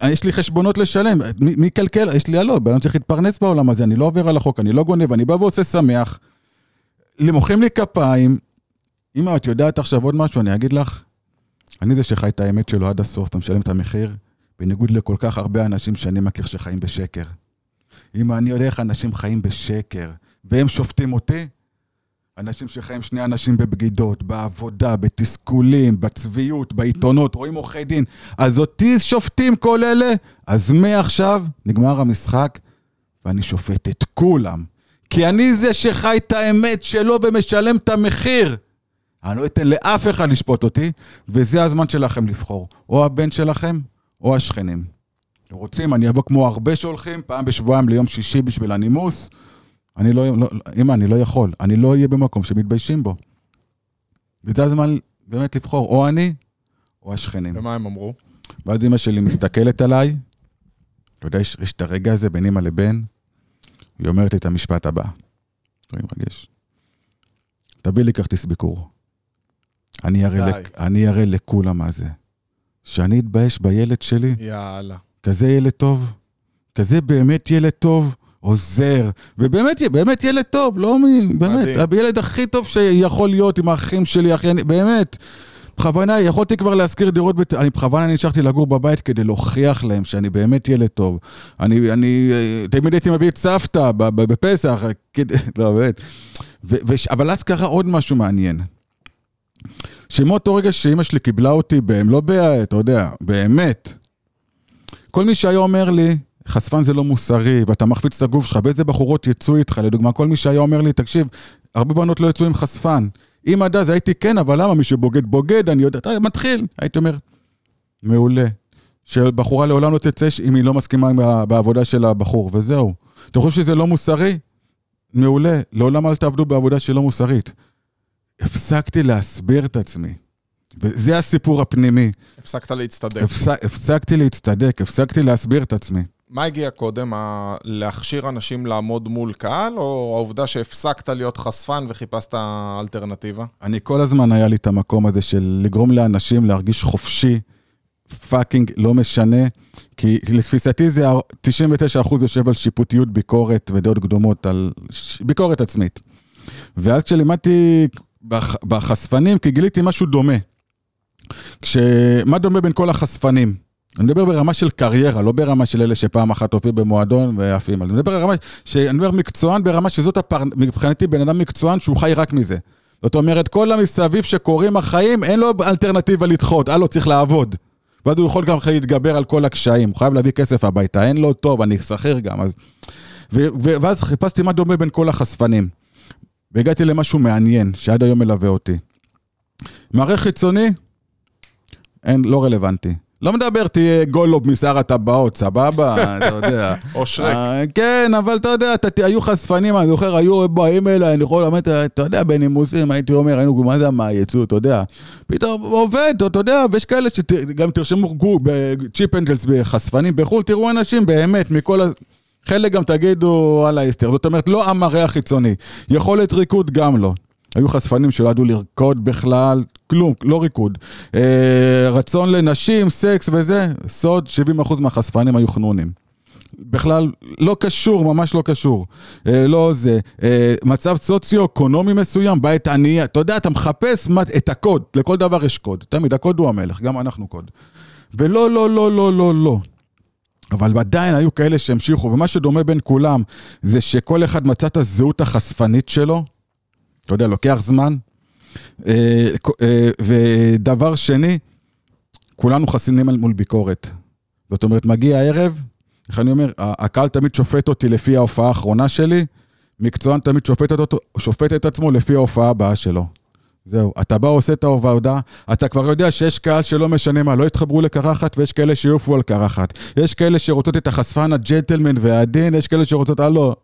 יש לי חשבונות לשלם, מי, קלקל? יש לי הלא, בן אדם צריך להתפרנס בעולם הזה, אני לא עובר על החוק, אני לא גונב, אני בא ועושה שמח. מוחאים לי כפיים. אמא, את יודעת עכשיו עוד משהו, אני אגיד לך, אני זה שחי את האמת שלו עד הסוף ומשלם את המחיר, בניגוד לכל כך הרבה אנשים שאני מכיר שחיים בשקר. אמא, אני יודע איך אנשים חיים בשקר, והם שופטים אותי, אנשים שחיים שני אנשים בבגידות, בעבודה, בתסכולים, בצביעות, בעיתונות, רואים עורכי דין. אז אותי שופטים כל אלה, אז מעכשיו נגמר המשחק, ואני שופט את כולם. כי אני זה שחי את האמת שלו ומשלם את המחיר. אני לא אתן לאף אחד לשפוט אותי, וזה הזמן שלכם לבחור. או הבן שלכם, או השכנים. רוצים, אני אבוא כמו הרבה שהולכים, פעם בשבועיים ליום שישי בשביל הנימוס. אני לא, לא, אמא, אני לא יכול, אני לא אהיה במקום שמתביישים בו. וזה הזמן באמת לבחור, או אני, או השכנים. ומה הם אמרו? ואז אמא שלי מסתכלת עליי, אתה יודע, יש, יש את הרגע הזה בין אמא לבן, היא אומרת לי את המשפט הבא. אני מרגש. תביא לי כרטיס ביקור. אני אראה, לק, אני אראה לכולם מה זה. שאני אתבייש בילד שלי, יאללה. כזה ילד טוב, כזה באמת ילד טוב, עוזר, ובאמת באמת ילד טוב, לא מ... באמת, הילד הכי טוב שיכול להיות עם האחים שלי, אחי, אני, באמת. בכוונה, יכולתי כבר להשכיר דירות, בת... אני בכוונה נשארתי לגור בבית כדי להוכיח להם שאני באמת ילד טוב. אני, אני תמיד הייתי מביא את סבתא בפסח, כדי, לא, באמת. ו, ו, אבל אז קרה עוד משהו מעניין. שמאותו רגע שאימא שלי קיבלה אותי, בהם, לא ב... אתה יודע, באמת. כל מי שהיה אומר לי, חשפן זה לא מוסרי, ואתה מחפיץ את הגוף שלך, ואיזה בחורות יצאו איתך, לדוגמה, כל מי שהיה אומר לי, תקשיב, הרבה בנות לא יצאו עם חשפן. אם עד אז הייתי כן, אבל למה? מי שבוגד בוגד, אני יודע, אתה מתחיל. הייתי אומר, מעולה. שבחורה לעולם לא תצא אם היא לא מסכימה בעבודה של הבחור, וזהו. אתם חושבים שזה לא מוסרי? מעולה. לעולם אל תעבדו בעבודה שלא מוסרית. הפסקתי להסביר את עצמי. וזה הסיפור הפנימי. הפסקת להצטדק. הפסק, הפסקתי להצטדק, הפסקתי להסביר את עצמי. מה הגיע קודם. להכשיר אנשים לעמוד מול קהל, או העובדה שהפסקת להיות חשפן וחיפשת אלטרנטיבה? אני כל הזמן היה לי את המקום הזה של לגרום לאנשים להרגיש חופשי, פאקינג, לא משנה, כי לתפיסתי זה 99% יושב על שיפוטיות, ביקורת ודעות קדומות, על ביקורת עצמית. ואז כשלימדתי בחשפנים, כי גיליתי משהו דומה. כש... מה דומה בין כל החשפנים? אני מדבר ברמה של קריירה, לא ברמה של אלה שפעם אחת הופיעו במועדון ועפים. אני מדבר ברמה, שאני אומר מקצוען ברמה שזאת הפר... מבחינתי בן אדם מקצוען שהוא חי רק מזה. זאת אומרת, כל המסביב שקורים החיים, אין לו אלטרנטיבה לדחות, הלו, צריך לעבוד. ואז הוא יכול גם להתגבר על כל הקשיים, הוא חייב להביא כסף הביתה, אין לו טוב, אני שכיר גם, אז... ו- ו- ואז חיפשתי מה דומה בין כל החשפנים. והגעתי למשהו מעניין, שעד היום מלווה אותי. מראה חיצוני, אין, לא רלוונטי. לא מדבר, תהיה גולוב משר הטבעות, סבבה, אתה יודע. או שרק. אה, כן, אבל אתה יודע, היו חשפנים, אני זוכר, היו באים אליי, אני יכול ללמד, אתה יודע, בנימוסים, הייתי אומר, היינו, מה זה מה, יצוא, אתה יודע. פתאום עובד, אתה יודע, ויש כאלה שגם תרשמו גו- בצ'יפ אנג'לס בחשפנים בחו"ל, תראו אנשים באמת, מכל ה... חלק גם תגידו, וואלה, הסתר. זאת אומרת, לא המראה החיצוני. יכולת ריקוד גם לא. היו חשפנים שלא ידעו לרקוד בכלל, כלום, לא ריקוד. אה, רצון לנשים, סקס וזה, סוד, 70% מהחשפנים היו חנונים. בכלל לא קשור, ממש לא קשור. אה, לא זה. אה, מצב סוציו-אקונומי מסוים, בית ענייה. אתה יודע, אתה מחפש מה, את הקוד, לכל דבר יש קוד. תמיד, הקוד הוא המלך, גם אנחנו קוד. ולא, לא, לא, לא, לא, לא. אבל עדיין היו כאלה שהמשיכו, ומה שדומה בין כולם זה שכל אחד מצא את הזהות החשפנית שלו. אתה יודע, לוקח זמן. אה, אה, ודבר שני, כולנו חסינים מול ביקורת. זאת אומרת, מגיע הערב, איך אני אומר, הקהל תמיד שופט אותי לפי ההופעה האחרונה שלי, מקצוען תמיד שופט, שופט את עצמו לפי ההופעה הבאה שלו. זהו, אתה בא עושה את העבודה, אתה כבר יודע שיש קהל שלא משנה מה, לא יתחברו לקרחת, ויש כאלה שיעופו על קרחת. יש כאלה שרוצות את החשפן הג'נטלמן והעדין, יש כאלה שרוצות, הלו,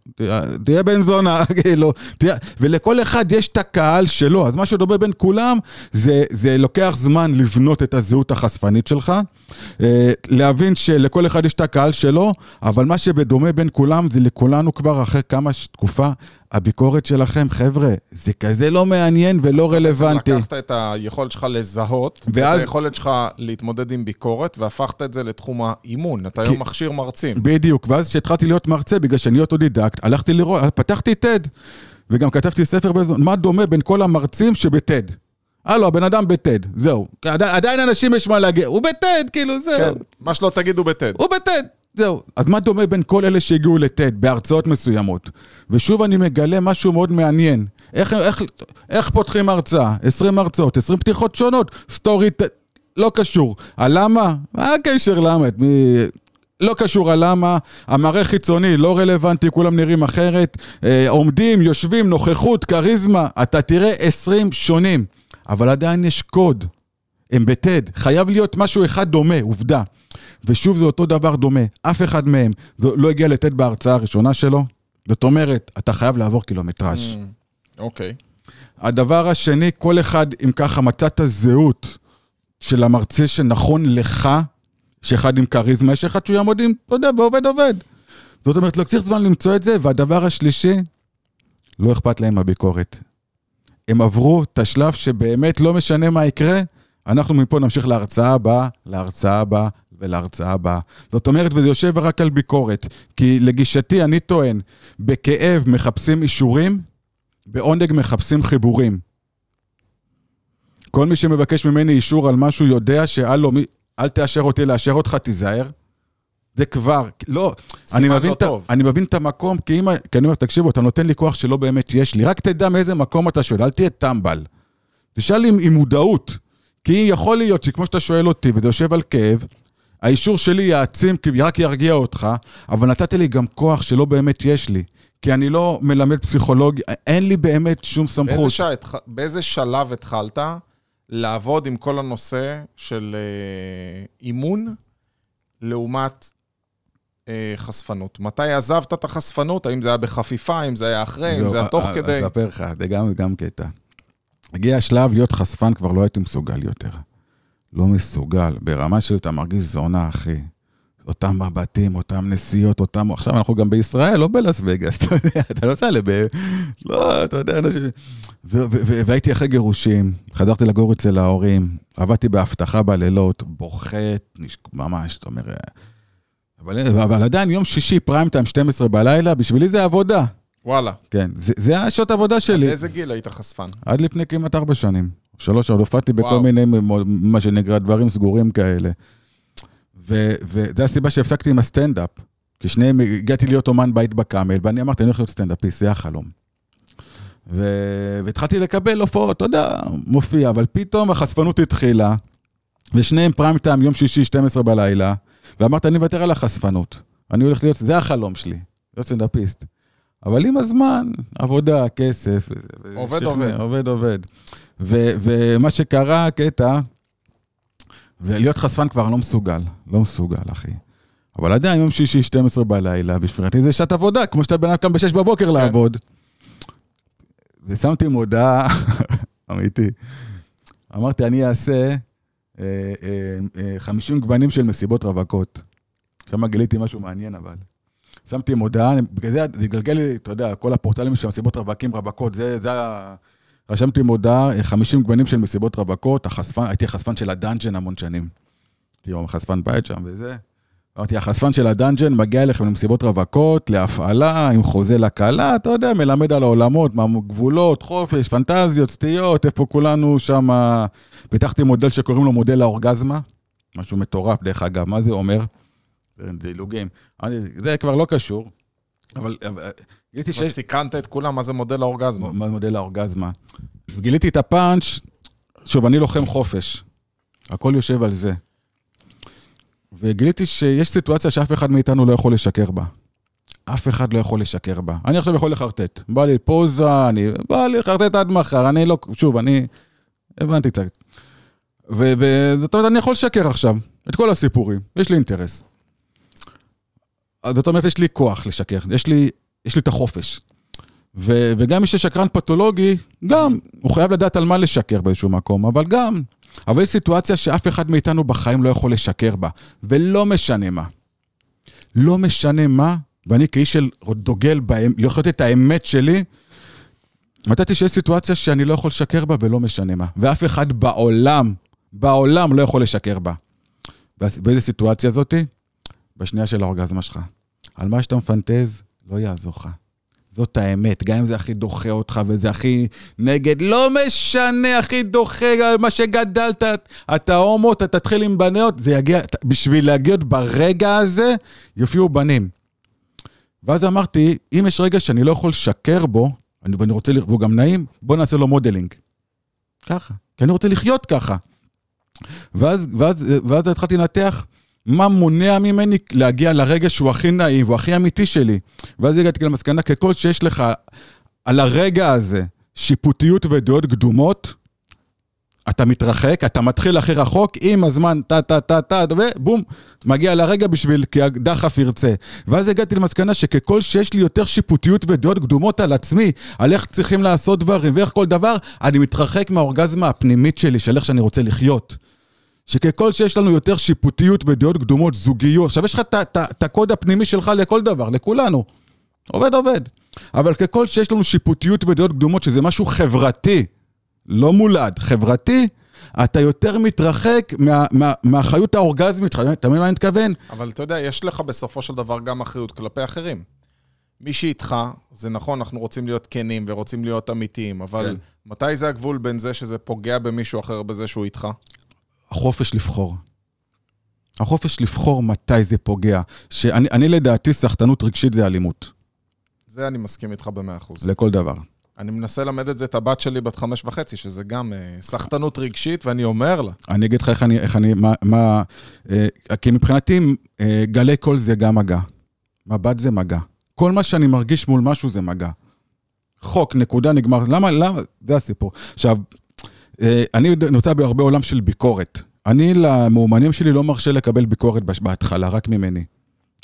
תהיה בן זונה, כאילו, תהיה... ולכל אחד יש את הקהל שלו, אז מה שדומה בין כולם, זה, זה לוקח זמן לבנות את הזהות החשפנית שלך, אה, להבין שלכל אחד יש את הקהל שלו, אבל מה שבדומה בין כולם, זה לכולנו כבר אחרי כמה תקופה, הביקורת שלכם, חבר'ה, זה כזה לא מעניין ולא רלוונטי. לקחת את היכולת שלך לזהות, ואז- היכולת שלך להתמודד עם ביקורת, והפכת את זה לתחום האימון. אתה היום מכשיר מרצים. בדיוק, ואז כשהתחלתי להיות מרצה, בגלל שאני אוטודידקט, הלכתי לראות, פתחתי TED, וגם כתבתי ספר, בזמן, מה דומה בין כל המרצים שב TED. הלו, הבן אדם ב TED, זהו. עדיין, אנשים יש מה להגיד, הוא ב TED, כאילו, זהו. כן, מה שלא תגידו בטד. הוא ב TED, זהו. אז מה דומה בין כל אלה שהגיעו ל TED בהרצאות מסוימות? ושוב אני מגלה משהו מאוד מעניין. איך, איך, איך פותחים הרצאה? 20 הרצאות, 20 פתיחות שונות, story, לא קשור. הלמה? מה הקשר למה? מי... לא קשור הלמה, המראה חיצוני לא רלוונטי, כולם נראים אחרת, אה, עומדים, יושבים, נוכחות, כריזמה, אתה תראה 20 שונים, אבל עדיין יש קוד. הם בטד, חייב להיות משהו אחד דומה, עובדה. ושוב זה אותו דבר דומה, אף אחד מהם לא הגיע לטד בהרצאה הראשונה שלו, זאת אומרת, אתה חייב לעבור קילומטראז'. אוקיי. הדבר השני, כל אחד, אם ככה, מצא את הזהות של המרצה שנכון לך, יש אחד עם כריזמה, יש אחד שהוא יעמוד עם, אתה יודע, ועובד עובד. זאת אומרת, לא צריך זמן למצוא את זה, והדבר השלישי, לא אכפת להם הביקורת. הם עברו את השלב שבאמת לא משנה מה יקרה, אנחנו מפה נמשיך להרצאה הבאה, להרצאה הבאה ולהרצאה הבאה. זאת אומרת, וזה יושב רק על ביקורת. כי לגישתי, אני טוען, בכאב מחפשים אישורים, בעונג מחפשים חיבורים. כל מי שמבקש ממני אישור על משהו יודע שאל לו, מי- אל תאשר אותי לאשר אותך, תיזהר. זה כבר, לא, אני סימן מבין, לא את. אני מבין את המקום, כי, אם, כי אני אומר, תקשיבו, אתה נותן לי כוח שלא באמת יש לי, רק תדע מאיזה מקום אתה שואל, אל תהיה טמבל. תשאל עם, עם מודעות, כי יכול להיות שכמו שאתה שואל אותי, וזה יושב על כאב, האישור שלי יעצים, כי רק ירגיע אותך, אבל נתת לי גם כוח שלא באמת יש לי. כי אני לא מלמד פסיכולוגיה, אין לי באמת שום סמכות. באיזה, שע, התח... באיזה שלב התחלת לעבוד עם כל הנושא של אה, אימון לעומת אה, חשפנות? מתי עזבת את החשפנות? האם זה היה בחפיפה? האם זה היה אחרי? האם זהו, זה היה תוך אה, כדי? אספר לך, זה גם, גם קטע. הגיע השלב להיות חשפן, כבר לא הייתי מסוגל יותר. לא מסוגל, ברמה של אתה מרגיש זונה, אחי. אותם מבטים, אותם נסיעות, אותם... עכשיו אנחנו גם בישראל, לא בלאס וגאס, אתה יודע, אתה נוסע לב... לא, אתה יודע, אנשים... והייתי אחרי גירושים, חזרתי לגור אצל ההורים, עבדתי באבטחה בלילות, נש- ממש, אתה אומר... אבל, אבל עדיין יום שישי, פריים טיים, 12 בלילה, בשבילי זה עבודה. וואלה. כן, זה, זה השעות עבודה שלי. באיזה גיל היית חשפן? עד לפני כמעט ארבע שנים. שלוש עוד הופעתי בכל. מיני, מה שנקרא, דברים סגורים כאלה. וזו הסיבה שהפסקתי עם הסטנדאפ. כי שניהם, הגעתי להיות אומן בית בקאמל, ואני אמרתי, אני הולך להיות סטנדאפיסט, זה החלום. ו- והתחלתי לקבל הופעות, אתה יודע, מופיע, אבל פתאום החשפנות התחילה, ושניהם פריים טיים, יום שישי, 12 בלילה, ואמרתי, אני מוותר על החשפנות. אני הולך להיות, זה החלום שלי. להיות סטנדאפיסט. אבל עם הזמן, עבודה, כסף. עובד, שכנע, עובד. עובד, עובד. ו- ומה שקרה, הקטע, ולהיות חשפן כבר לא מסוגל, לא מסוגל, אחי. אבל עדיין, יום שישי, 12 בלילה, בשבילתי זה שעת עבודה, כמו שאתה בן אדם קם ב-6 בבוקר לעבוד. ושמתי מודעה, אמיתי. אמרתי, אני אעשה אה, אה, אה, 50 גוונים של מסיבות רווקות. שם גיליתי משהו מעניין, אבל. שמתי מודעה, בגלל זה זה התגלגל לי, אתה יודע, כל הפורטלים של מסיבות רווקים, רווקות, זה, זה ה... רשמתי מודעה, אה, 50 גוונים של מסיבות רווקות, החשפן, הייתי החשפן של הדאנג'ן המון שנים. הייתי יום חשפן בית שם וזה. אמרתי, החשפן של הדאנג'ן מגיע אליכם למסיבות רווקות, להפעלה, עם חוזה לקהלה, אתה יודע, מלמד על העולמות, מה גבולות, חופש, פנטזיות, סטיות, איפה כולנו שם... פיתחתי מודל שקוראים לו מודל האורגזמה, משהו מטורף, דרך אגב, מה זה אומר? דילוגים. אני- זה כבר לא קשור, אבל גיליתי שיש... סיכנת את כולם, מה זה מודל האורגזמה? מה מודל האורגזמה? גיליתי את הפאנץ', שוב, אני לוחם חופש. הכל יושב על זה. וגיליתי שיש סיטואציה שאף אחד מאיתנו לא יכול לשקר בה. אף אחד לא יכול לשקר בה. אני עכשיו יכול לחרטט. בא לי פוזה, אני... בא לי לחרטט עד מחר, אני לא... שוב, אני... הבנתי קצת. וזאת אומרת, אני יכול לשקר עכשיו, את כל הסיפורים. יש לי אינטרס. זאת אומרת, יש לי כוח לשקר. יש לי, יש לי את החופש. ו- וגם מי ששקרן פתולוגי, גם, הוא חייב לדעת על מה לשקר באיזשהו מקום, אבל גם, אבל יש סיטואציה שאף אחד מאיתנו בחיים לא יכול לשקר בה, ולא משנה מה. לא משנה מה, ואני כאיש של דוגל לחיות את האמת שלי, מצאתי שיש סיטואציה שאני לא יכול לשקר בה ולא משנה מה. ואף אחד בעולם, בעולם לא יכול לשקר בה. באיזה סיטואציה זאתי? בשנייה של האורגזמה שלך. על מה שאתה מפנטז, לא יעזור לך. זאת האמת, גם אם זה הכי דוחה אותך וזה הכי נגד, לא משנה, הכי דוחה על מה שגדלת, אתה הומו, אתה תתחיל עם בניות, זה יגיע, בשביל להגיע ברגע הזה, יופיעו בנים. ואז אמרתי, אם יש רגע שאני לא יכול לשקר בו, אני, ואני רוצה, והוא גם נעים, בוא נעשה לו modeling. ככה, כי אני רוצה לחיות ככה. ואז, ואז, ואז התחלתי לנתח מה מונע ממני להגיע לרגע שהוא הכי נעים והוא הכי אמיתי שלי. ואז הגעתי למסקנה, ככל שיש לך על הרגע הזה שיפוטיות ודעות קדומות, אתה מתרחק, אתה מתחיל הכי רחוק, עם הזמן, טה טה טה טה, ובום, מגיע לרגע בשביל, כי הדחף ירצה. ואז הגעתי למסקנה שככל שיש לי יותר שיפוטיות ודעות קדומות על עצמי, על איך צריכים לעשות דברים ואיך כל דבר, אני מתרחק מהאורגזמה הפנימית שלי, של איך שאני רוצה לחיות. שככל שיש לנו יותר שיפוטיות ודעות קדומות, זוגיות, עכשיו יש לך את הקוד הפנימי שלך לכל דבר, לכולנו. עובד, עובד. אבל ככל שיש לנו שיפוטיות ודעות קדומות, שזה משהו חברתי, לא מולד, חברתי, אתה יותר מתרחק מה- מה- מהחיות האורגזמית שלך, אתה מבין מה אני מתכוון? אבל אתה יודע, יש לך בסופו של דבר גם אחריות כלפי אחרים. מי שאיתך, זה נכון, אנחנו רוצים להיות כנים ורוצים להיות אמיתיים, אבל כן. מתי זה הגבול בין זה שזה פוגע במישהו אחר בזה שהוא איתך? החופש לבחור. החופש לבחור מתי זה פוגע. שאני אני לדעתי, סחטנות רגשית זה אלימות, זה אני מסכים איתך במאה אחוז. לכל דבר. אני מנסה ללמד את זה את הבת שלי בת חמש וחצי, שזה גם אה, סחטנות רגשית, ואני אומר לה, אני אגיד לך איך אני, איך אני, מה, מה אה, כי מבחינתי אה, גלי קול זה גם מגע. מבט זה מגע. כל מה שאני מרגיש מול משהו זה מגע. חוק, נקודה, נגמר. למה, למה, זה הסיפור. עכשיו, אה, אני נמצא בהרבה עולם של ביקורת. אני למאומנים שלי לא מרשה לקבל ביקורת בהתחלה, רק ממני.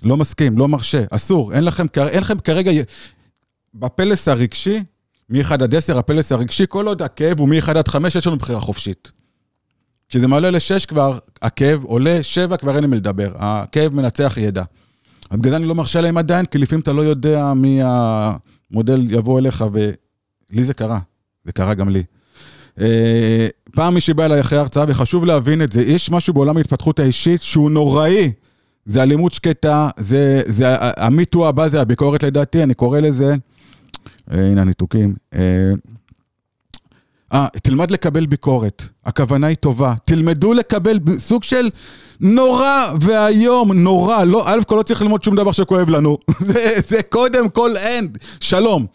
לא מסכים, לא מרשה, אסור. אין לכם, אין לכם כרגע, בפלס הרגשי, מ-1 עד 10, הפלס הרגשי, כל עוד הכאב הוא מ-1 עד 5, יש לנו בחירה חופשית. כשזה מעלה ל-6 כבר, הכאב עולה, 7 כבר אין לי מה לדבר. הכאב מנצח ידע. בגלל זה אני לא מרשה להם עדיין, כי לפעמים אתה לא יודע מי המודל יבוא אליך, ולי זה קרה. זה קרה גם לי. אה, פעם מישהי בא אליי אחרי הרצאה, וחשוב להבין את זה, יש משהו בעולם ההתפתחות האישית שהוא נוראי. זה אלימות שקטה, זה, זה המיטו הבא זה הביקורת לדעתי, אני קורא לזה, אה, הנה הניתוקים. אה, תלמד לקבל ביקורת, הכוונה היא טובה. תלמדו לקבל סוג של נורא ואיום, נורא. לא, א' כל לא צריך ללמוד שום דבר שכואב לנו. זה, זה קודם כל אין. שלום.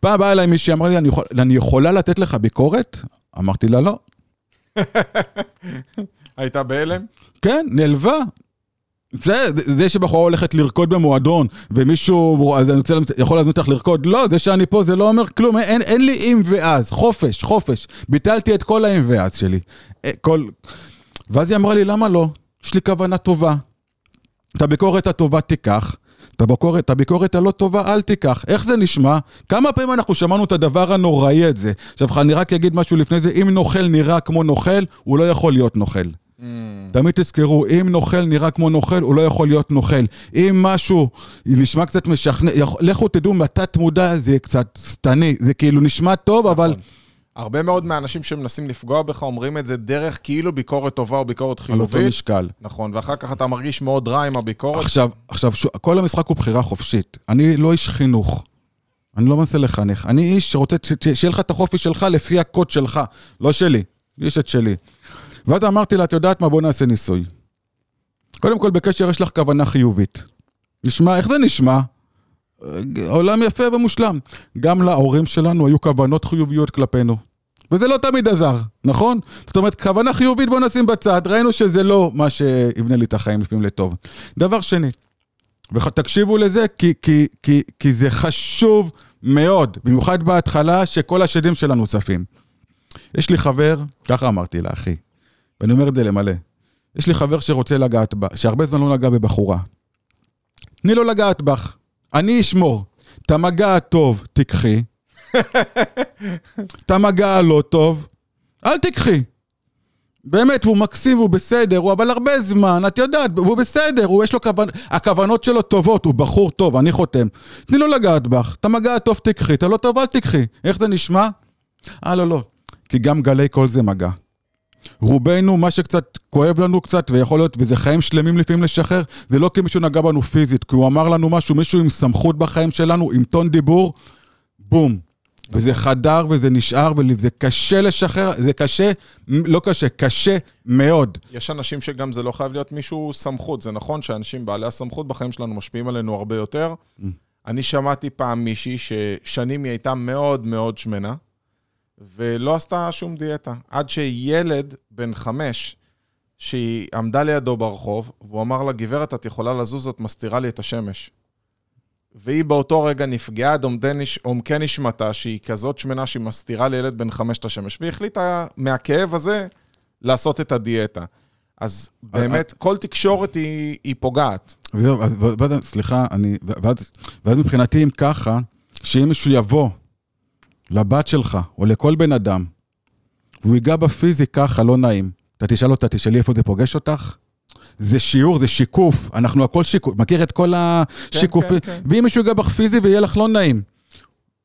פעם באה אליי מישהי, אמרה לי, אני, יכול, אני יכולה לתת לך ביקורת? אמרתי לה, לא. היית בהלם? כן, נעלבה. זה, זה שבחורה הולכת לרקוד במועדון, ומישהו אז אני רוצה, יכול להזמין אותך לרקוד, לא, זה שאני פה זה לא אומר כלום, אין, אין לי אם ואז, חופש, חופש. ביטלתי את כל האם ואז שלי. אה, כל... ואז היא אמרה לי, למה לא? יש לי כוונה טובה. את הביקורת הטובה תיקח, את הביקורת, את הביקורת הלא טובה אל תיקח. איך זה נשמע? כמה פעמים אנחנו שמענו את הדבר הנוראי הזה? עכשיו, אני רק אגיד משהו לפני זה, אם נוכל נראה כמו נוכל, הוא לא יכול להיות נוכל. Mm. תמיד תזכרו, אם נוכל נראה כמו נוכל, הוא לא יכול להיות נוכל. אם משהו נשמע קצת משכנע, לכו תדעו, בתת מודע זה קצת שטני, זה כאילו נשמע טוב, נכון. אבל... הרבה מאוד מהאנשים שמנסים לפגוע בך אומרים את זה דרך כאילו ביקורת טובה או ביקורת חיובית. על אותו משקל. נכון, ואחר כך אתה מרגיש מאוד רע עם הביקורת. עכשיו, עכשיו, ש... כל המשחק הוא בחירה חופשית. אני לא איש חינוך. אני לא מנסה לחנך. אני איש שרוצה שיהיה לך את החופש שלך לפי הקוד שלך, לא שלי. יש את שלי. ואז אמרתי לה, את יודעת מה? בוא נעשה ניסוי. קודם כל, בקשר יש לך כוונה חיובית. נשמע, איך זה נשמע? עולם יפה ומושלם. גם להורים שלנו היו כוונות חיוביות כלפינו. וזה לא תמיד עזר, נכון? זאת אומרת, כוונה חיובית בוא נשים בצד, ראינו שזה לא מה שיבנה לי את החיים לפעמים לטוב. דבר שני, ותקשיבו לזה, כי, כי, כי, כי זה חשוב מאוד, במיוחד בהתחלה, שכל השדים שלנו צפים. יש לי חבר, ככה אמרתי לה, אחי, ואני אומר את זה למלא. יש לי חבר שרוצה לגעת בה, שהרבה זמן לא נגע בבחורה. תני לו לגעת בך, אני אשמור. את המגע הטוב תיקחי, את המגע הלא טוב, אל תיקחי. באמת, הוא מקסים והוא בסדר, הוא אבל הרבה זמן, את יודעת, הוא בסדר, הוא יש לו כוונות, הכוונות שלו טובות, הוא בחור טוב, אני חותם. תני לו לגעת בך, את המגע הטוב תיקחי, את הלא טוב אל תיקחי. איך זה נשמע? אה, לא, לא. כי גם גלי קול זה מגע. רובנו, מה שקצת כואב לנו קצת, ויכול להיות, וזה חיים שלמים לפעמים לשחרר, זה לא כי מישהו נגע בנו פיזית, כי הוא אמר לנו משהו, מישהו עם סמכות בחיים שלנו, עם טון דיבור, בום. וזה חדר וזה נשאר, וזה קשה לשחרר, זה קשה, לא קשה, קשה מאוד. יש אנשים שגם זה לא חייב להיות מישהו סמכות, זה נכון שאנשים בעלי הסמכות בחיים שלנו משפיעים עלינו הרבה יותר. Mm. אני שמעתי פעם מישהי ששנים היא הייתה מאוד מאוד שמנה, ולא עשתה שום דיאטה. עד שילד בן חמש, שהיא עמדה לידו ברחוב, והוא אמר לה, גברת, את יכולה לזוז, את מסתירה לי את השמש. והיא באותו רגע נפגעה עד עומקי נשמתה, שהיא כזאת שמנה שהיא מסתירה לילד בן חמש את השמש, והיא החליטה מהכאב הזה לעשות את הדיאטה. אז באמת, כל תקשורת היא, פוגעת. וזהו, סליחה, אני, ואז מבחינתי, אם ככה, שאם מישהו יבוא לבת שלך, או לכל בן אדם, והוא ייגע בפיזי ככה, לא נעים, אתה תשאל אותה, תשאלי איפה זה פוגש אותך? זה שיעור, זה שיקוף, אנחנו הכל שיקוף, מכיר את כל השיקופים, כן, כן, כן. ואם מישהו ייגע בך פיזי ויהיה לך לא נעים,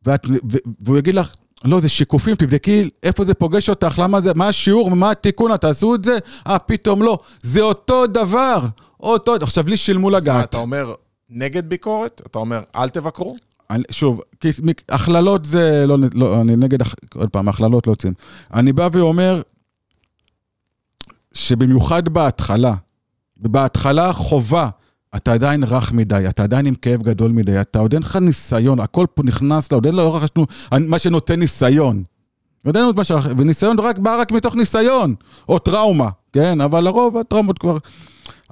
ואת, ו, והוא יגיד לך, לא, זה שיקופים, תבדקי איפה זה פוגש אותך, למה זה, מה השיעור, מה התיקון, תעשו את זה? אה, פתאום לא. זה אותו דבר, אותו, עכשיו לי שילמו לגעת. אז מה, אתה אומר נגד ביקורת? אתה אומר, אל תבקרו? שוב, הכללות זה לא, לא, אני נגד, עוד פעם, הכללות לא יוצאים. אני בא ואומר שבמיוחד בהתחלה, בהתחלה חובה, אתה עדיין רך מדי, אתה עדיין עם כאב גדול מדי, אתה עוד אין לך ניסיון, הכל פה נכנס לה, עוד אין לא רכשנו מה שנותן ניסיון. עוד אין מה ש... וניסיון רק בא רק מתוך ניסיון, או טראומה, כן? אבל לרוב הטראומות כבר...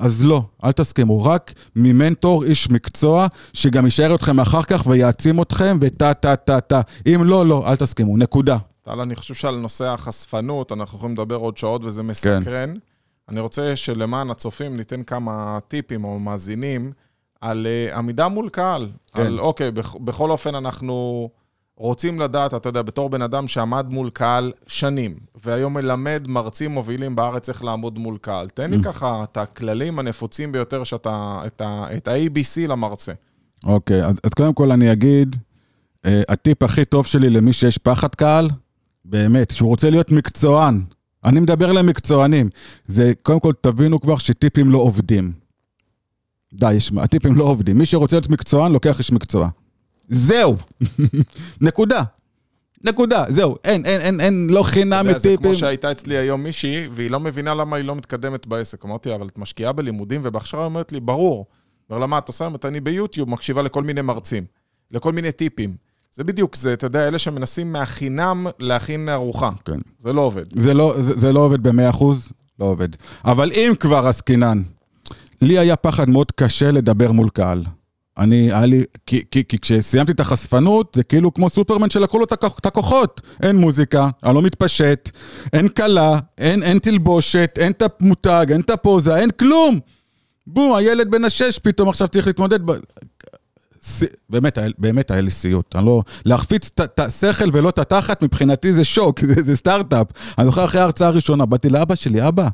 אז לא, אל תסכימו, רק ממנטור, איש מקצוע, שגם יישאר אתכם אחר כך ויעצים אתכם, וטה טה טה טה. אם לא, לא, אל תסכימו, נקודה. טל, אני חושב שעל נושא החשפנות, אנחנו יכולים לדבר עוד שעות וזה מסקרן. כן. אני רוצה שלמען הצופים ניתן כמה טיפים או מאזינים על uh, עמידה מול קהל. כן. על, אוקיי, בכ, בכל אופן אנחנו רוצים לדעת, אתה יודע, בתור בן אדם שעמד מול קהל שנים, והיום מלמד מרצים מובילים בארץ איך לעמוד מול קהל. תן לי mm. ככה את הכללים הנפוצים ביותר שאתה, את ה-ABC למרצה. אוקיי, אז, אז קודם כל אני אגיד, uh, הטיפ הכי טוב שלי למי שיש פחד קהל, באמת, שהוא רוצה להיות מקצוען. אני מדבר למקצוענים. זה, קודם כל, תבינו כבר שטיפים לא עובדים. די, הטיפים לא עובדים. מי שרוצה להיות מקצוען, לוקח איש מקצוע. זהו. נקודה. נקודה, זהו, אין, אין, אין, אין, לא חינם מטיפים. זה כמו שהייתה אצלי היום מישהי, והיא לא מבינה למה היא לא מתקדמת בעסק. אמרתי, אבל את משקיעה בלימודים ובהכשרה, היא אומרת לי, ברור. אומר לה, מה את עושה? אומרת, אני ביוטיוב מקשיבה לכל מיני מרצים, לכל מיני טיפים. זה בדיוק זה, אתה יודע, אלה שמנסים מהחינם להכין ארוחה. כן. זה לא עובד. זה לא, זה, זה לא עובד ב-100%, לא עובד. אבל אם כבר עסקינן, לי היה פחד מאוד קשה לדבר מול קהל. אני, היה לי, כי, כי, כי כשסיימתי את החשפנות, זה כאילו כמו סופרמן שלקחו לו את הכוחות. אין מוזיקה, אני לא מתפשט, אין כלה, אין, אין תלבושת, אין את המותג, אין את הפוזה, אין כלום. בום, הילד בן השש פתאום עכשיו צריך להתמודד. ב... ס... באמת, באמת היה לי סיוט. אני לא... להחפיץ את השכל ולא את התחת, מבחינתי זה שוק, זה, זה סטארט-אפ. אני זוכר אחרי ההרצאה הראשונה, באתי לאבא שלי, אבא,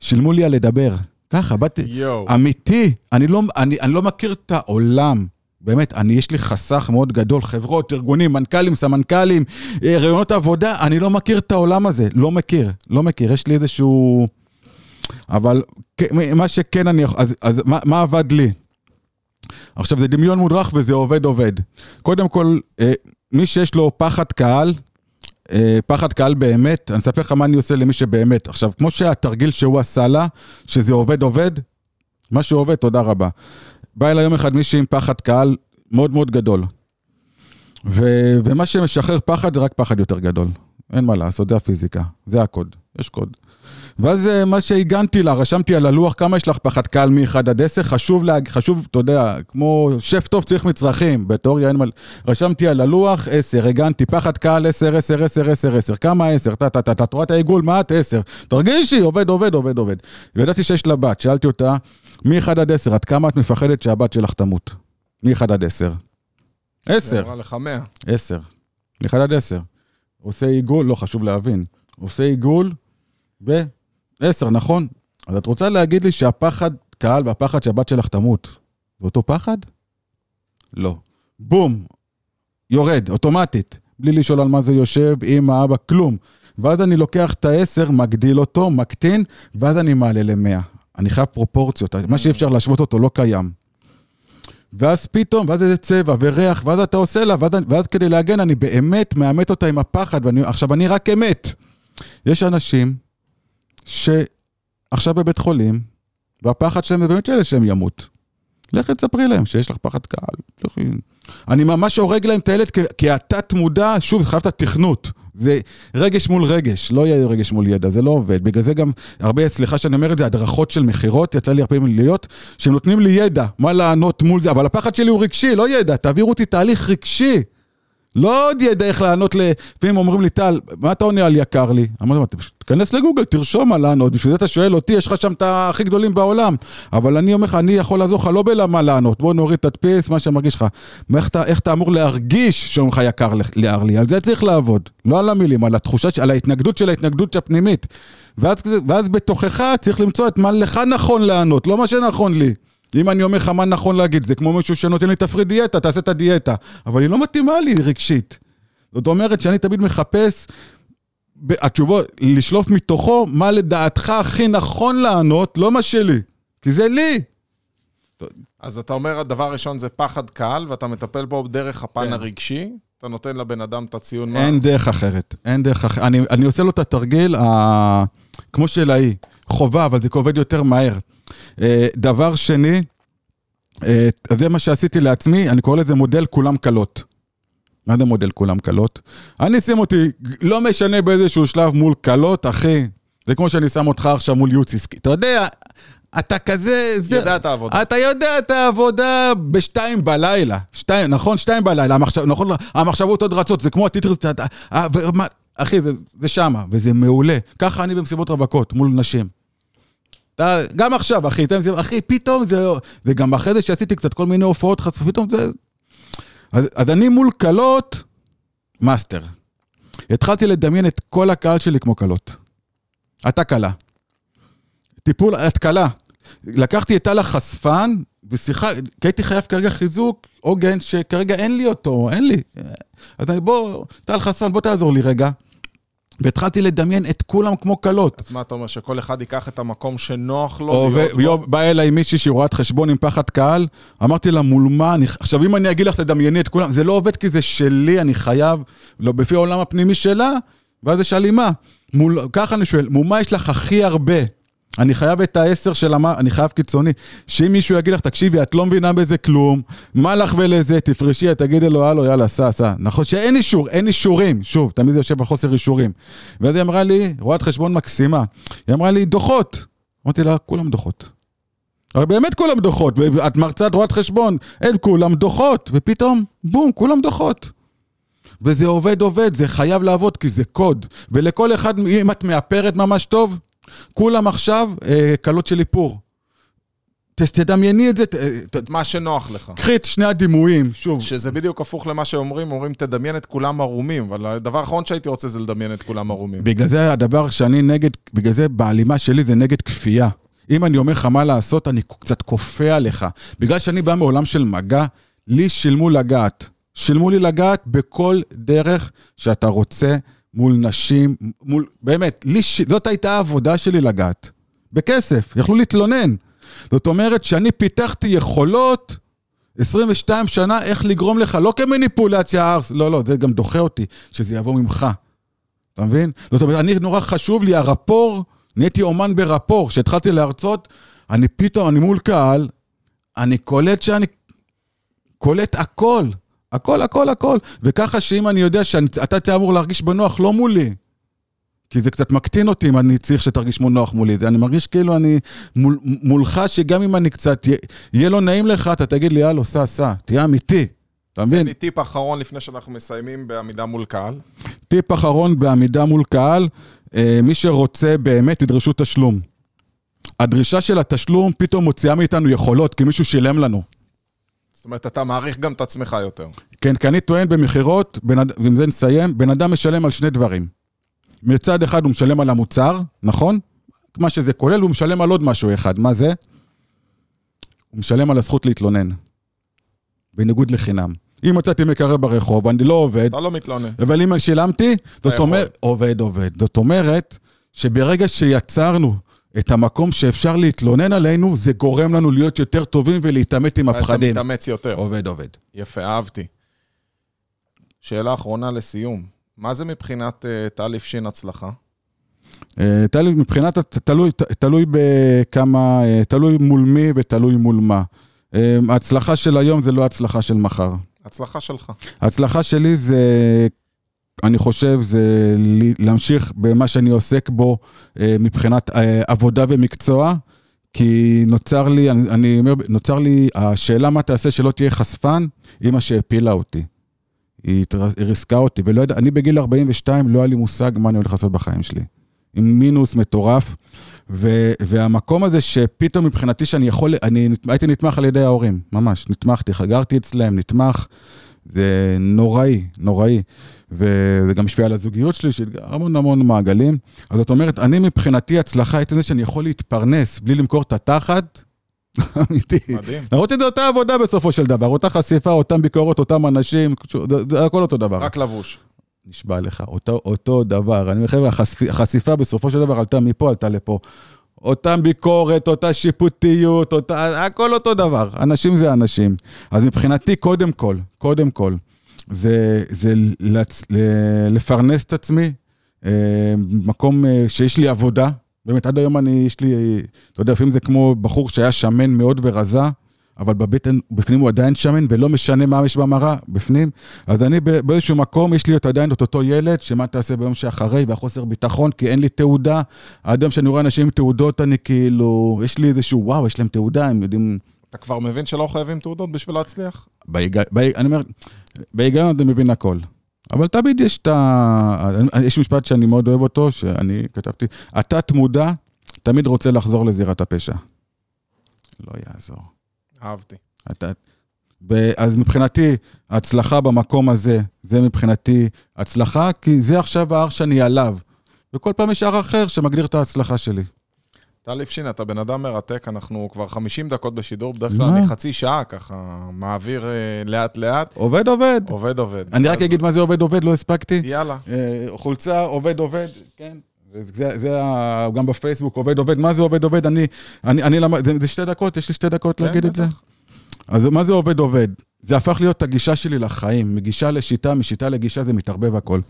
שילמו לי על לדבר. ככה, באתי, יו. אמיתי, אני לא, אני, אני לא מכיר את העולם. באמת, אני, יש לי חסך מאוד גדול, חברות, ארגונים, מנכ"לים, סמנכ"לים, אה, רעיונות עבודה, אני לא מכיר את העולם הזה, לא מכיר, לא מכיר, יש לי איזשהו... אבל מה שכן אני... אז, אז מה, מה עבד לי? עכשיו, זה דמיון מודרך וזה עובד עובד. קודם כל, אה, מי שיש לו פחד קהל, אה, פחד קהל באמת, אני אספר לך מה אני עושה למי שבאמת. עכשיו, כמו שהתרגיל שהוא עשה לה, שזה עובד עובד, מה שעובד, תודה רבה. בא אליי יום אחד מישהי עם פחד קהל מאוד מאוד גדול. ו- ומה שמשחרר פחד זה רק פחד יותר גדול. אין מה לעשות, זה הפיזיקה, זה הקוד, יש קוד. ואז אה, מה שהגנתי לה, רשמתי על הלוח, כמה יש לך פחד קהל מ-1 עד 10, חשוב, לה, חשוב, אתה יודע, כמו שף טוב צריך מצרכים, בתיאוריה אין מה... רשמתי על הלוח 10, הגנתי, פחד קהל 10, 10, 10, 10, 10, כמה 10? טה, טה, טה, טה, תורת העיגול, מה את 10? תרגישי, עובד, עובד, עובד, עובד. וידעתי שיש לה בת, שאלתי אותה, מ-1 עד 10, עד כמה את מפחדת שהבת שלך תמות? מ-1 עד 10. 10. אמרה לך 100. 10. מ-1 עד 10. עושה עיגול, לא, חשוב להבין. עושה עיגול, ו... עשר, נכון? אז את רוצה להגיד לי שהפחד קהל והפחד שהבת שלך תמות, זה אותו פחד? לא. בום, יורד, אוטומטית, בלי לשאול על מה זה יושב, אמא, אבא, כלום. ואז אני לוקח את העשר, מגדיל אותו, מקטין, ואז אני מעלה למאה. אני חייב פרופורציות, מה שאי אפשר להשוות אותו לא קיים. ואז פתאום, ואז איזה צבע וריח, ואז אתה עושה לה, ואז, ואז כדי להגן, אני באמת מאמת אותה עם הפחד, ואני, עכשיו אני רק אמת. יש אנשים שעכשיו בבית חולים, והפחד שלהם זה באמת שאלה שהם ימות. לכי תספרי להם שיש לך פחד קהל. לכי. אני ממש הורג להם את הילד, כי התת מודע, שוב, זה חייב את התכנות. זה רגש מול רגש, לא יהיה רגש מול ידע, זה לא עובד. בגלל זה גם הרבה, סליחה שאני אומר את זה, הדרכות של מכירות, יצא לי הרבה פעמים להיות, שהם נותנים לי ידע, מה לענות מול זה, אבל הפחד שלי הוא רגשי, לא ידע, תעבירו אותי תהליך רגשי. לא עוד ידע איך לענות ל... לפעמים אומרים לי, טל, מה אתה עונה על יקר לי? אמרתי לו, תיכנס לגוגל, תרשום מה לענות, בשביל זה אתה שואל אותי, יש לך שם את הכי גדולים בעולם. אבל אני אומר לך, אני יכול לעזור לך לא בלמה לענות, בוא נוריד, תדפיס, מה שמרגיש לך. איך אתה, איך אתה אמור להרגיש שאומרים לך יקר לי? על זה צריך לעבוד. לא על המילים, על התחושה, על ההתנגדות של ההתנגדות הפנימית. ואז, ואז בתוכך צריך למצוא את מה לך נכון לענות, לא מה שנכון לי. אם אני אומר לך מה נכון להגיד, זה כמו מישהו שנותן לי תפריט דיאטה, תעשה את הדיאטה. אבל היא לא מתאימה לי רגשית. זאת אומרת שאני תמיד מחפש, התשובות, לשלוף מתוכו מה לדעתך הכי נכון לענות, לא מה שלי. כי זה לי. אז אתה אומר, הדבר הראשון זה פחד קהל, ואתה מטפל בו דרך הפן כן. הרגשי. אתה נותן לבן אדם את הציון אין מה... דרך אחרת. אין דרך אחרת. אני, אני עושה לו את התרגיל, ה... כמו של ההיא. חובה, אבל זה עובד יותר מהר. אה, דבר שני, אה, זה מה שעשיתי לעצמי, אני קורא לזה מודל כולם קלות. מה זה מודל כולם קלות? אני שים אותי, לא משנה באיזשהו שלב מול קלות, אחי. זה כמו שאני שם אותך עכשיו מול ייעוץ עסקי. אתה יודע, אתה כזה... זה, יודע את העבודה. אתה יודע את העבודה בשתיים בלילה. שתיים, נכון? שתיים בלילה. המחשב, נכון? המחשבות עוד רצות, זה כמו הטיטרס... אחי, זה, זה שמה, וזה מעולה. ככה אני במסיבות רווקות, מול נשים. גם עכשיו, אחי, אחי, פתאום זה, וגם אחרי זה שעשיתי קצת כל מיני הופעות חשפות, פתאום זה... אז, אז אני מול כלות, master. התחלתי לדמיין את כל הקהל שלי כמו כלות. אתה כלה. טיפול, את כלה. לקחתי את טל החשפן, ושיחה, כי הייתי חייב כרגע חיזוק עוגן, שכרגע אין לי אותו, אין לי. אז אני, בוא, טל חשפן, בוא תעזור לי רגע. והתחלתי לדמיין את כולם כמו כלות. אז מה אתה אומר, שכל אחד ייקח את המקום שנוח לו? באה אליי מישהי שהיא רואת חשבון עם פחד קהל, אמרתי לה, מול מה אני... עכשיו, אם אני אגיד לך, תדמייני את כולם, זה לא עובד כי זה שלי, אני חייב, לא בפי העולם הפנימי שלה, ואז יש הלימה. מול, ככה אני שואל, מול מה יש לך הכי הרבה? אני חייב את העשר של המה, אני חייב קיצוני. שאם מישהו יגיד לך, תקשיבי, את לא מבינה בזה כלום, מה לך ולזה, תפרשי, תגידי לו, הלו, יאללה, סע, סע. נכון שאין אישור, אין אישורים. שוב, תמיד יושב על חוסר אישורים. ואז היא אמרה לי, רואת חשבון מקסימה. היא אמרה לי, דוחות. אמרתי לה, כולם דוחות. הרי באמת כולם דוחות, ואת מרצת רואת חשבון, הם כולם דוחות, ופתאום, בום, כולם דוחות. וזה עובד עובד, זה חייב לעבוד כי זה קוד. ולכל אחד, אם את מאפרת ממש טוב, כולם עכשיו אה, קלות של איפור. תדמייני את זה, ת- ת- מה שנוח לך. קחי את שני הדימויים, שוב. שזה בדיוק הפוך למה שאומרים, אומרים תדמיין את כולם ערומים, אבל הדבר האחרון שהייתי רוצה זה לדמיין את כולם ערומים. בגלל זה הדבר שאני נגד, בגלל זה בהלימה שלי זה נגד כפייה. אם אני אומר לך מה לעשות, אני קצת כופה עליך. בגלל שאני בא מעולם של מגע, לי שילמו לגעת. שילמו לי לגעת בכל דרך שאתה רוצה, מול נשים, מול... באמת, לי. זאת הייתה העבודה שלי לגעת. בכסף, יכלו להתלונן. זאת אומרת שאני פיתחתי יכולות 22 שנה איך לגרום לך, לא כמניפולציה, ארס, לא, לא, זה גם דוחה אותי, שזה יבוא ממך. אתה מבין? זאת אומרת, אני, נורא חשוב לי, הרפור, נהייתי אומן ברפור. כשהתחלתי להרצות, אני פתאום, אני מול קהל, אני קולט שאני קולט הכל. הכל, הכל, הכל. וככה שאם אני יודע שאתה תהיה אמור להרגיש בנוח, לא מולי. כי זה קצת מקטין אותי אם אני צריך שתרגיש נוח מולי. אני מרגיש כאילו אני מול, מולך, שגם אם אני קצת, יהיה, לא נעים לך, אתה תגיד לי, יאללה, סע, סע, תהיה אמיתי. אתה מבין? תן לי טיפ אחרון לפני שאנחנו מסיימים בעמידה מול קהל. טיפ אחרון בעמידה מול קהל, אה, מי שרוצה באמת, תדרשו תשלום. הדרישה של התשלום פתאום מוציאה מאיתנו יכולות, כי מישהו שילם לנו. זאת אומרת, אתה מעריך גם את עצמך יותר. כן, כי אני טוען במכירות, ועם זה נסיים, בן אדם משלם על שני דברים. מצד אחד הוא משלם על המוצר, נכון? מה שזה כולל, הוא משלם על עוד משהו אחד. מה זה? הוא משלם על הזכות להתלונן. בניגוד לחינם. אם מצאתי מקרר ברחוב, אני לא עובד, אתה לא מתלונן. אבל אם שילמתי, זאת. אומרת, עובד, עובד. זאת אומרת, שברגע שיצרנו את המקום שאפשר להתלונן עלינו, זה גורם לנו להיות יותר טובים ולהתעמת עם אתה הפחדים. מתאמץ יותר. עובד, עובד. יפה, אהבתי. שאלה אחרונה לסיום. מה זה מבחינת אה, טל אפשין הצלחה? אה, תלוי, מבחינת, תלוי, תלוי בכמה, אה, תלוי מול מי ותלוי מול מה. ההצלחה של היום זה לא הצלחה של מחר. הצלחה שלך. ההצלחה שלי זה, אני חושב, זה להמשיך במה שאני עוסק בו אה, מבחינת אה, עבודה ומקצוע, כי נוצר לי, אני, אומר, נוצר לי, השאלה מה תעשה שלא תהיה חשפן, מה שהפילה אותי. היא היא ריסקה אותי, ולא יודע, אני בגיל 42 לא היה לי מושג מה אני הולך לעשות בחיים שלי. עם מינוס מטורף, ו, והמקום הזה שפתאום מבחינתי שאני יכול, אני הייתי נתמך על ידי ההורים, ממש, נתמכתי, חגרתי אצלם, נתמך, זה נוראי, נוראי. וזה גם השפיע על הזוגיות שלי, של המון המון מעגלים. אז זאת אומרת, אני מבחינתי הצלחה עצם זה שאני יכול להתפרנס בלי למכור את התחת, אמיתי. מדהים. למרות שזה אותה עבודה בסופו של דבר, אותה חשיפה, אותם ביקורות, אותם אנשים, זה, הכל אותו דבר. רק לבוש. נשבע לך, אותו, אותו דבר. אני אומר, חבר'ה, החשיפה בסופו של דבר עלתה מפה, עלתה לפה. אותם ביקורת, אותה שיפוטיות, אותה, הכל אותו דבר. אנשים זה אנשים. אז מבחינתי, קודם כל, קודם כל, זה, זה לצ, לפרנס את עצמי, אה, מקום אה, שיש לי עבודה. באמת, עד היום אני, יש לי, אתה יודע, לפעמים זה כמו בחור שהיה שמן מאוד ורזה, אבל בבטן, בפנים הוא עדיין שמן, ולא משנה מה יש במראה, בפנים. אז אני באיזשהו מקום, יש לי עדיין את אותו ילד, שמה תעשה ביום שאחרי, והחוסר ביטחון, כי אין לי תעודה. עד היום שאני רואה אנשים עם תעודות, אני כאילו, יש לי איזשהו, וואו, יש להם תעודה, הם יודעים... אתה כבר מבין שלא חייבים תעודות בשביל להצליח? בהיג... בהיג... אני אומר, בהיגיון אתה מבין הכל. אבל תמיד יש את ה... יש משפט שאני מאוד אוהב אותו, שאני כתבתי, התת מודע תמיד רוצה לחזור לזירת הפשע. לא יעזור. אהבתי. אתה... אז מבחינתי, ההצלחה במקום הזה, זה מבחינתי הצלחה, כי זה עכשיו ההר שאני עליו. וכל פעם יש הר אחר שמגדיר את ההצלחה שלי. טל ליפשין, אתה בן אדם מרתק, אנחנו כבר 50 דקות בשידור, בדרך כלל? אני חצי שעה ככה מעביר אה, לאט-לאט. עובד עובד. עובד עובד. אני רק אגיד מה זה עובד עובד, לא הספקתי. יאללה. אה, חולצה עובד עובד, כן. זה, זה גם בפייסבוק עובד עובד, מה זה עובד עובד? אני, אני, אני למד, זה, זה שתי דקות, יש לי שתי דקות כן, להגיד את זה. בטח. אז מה זה עובד עובד? זה הפך להיות הגישה שלי לחיים, מגישה לשיטה, משיטה לגישה זה מתערבב הכל.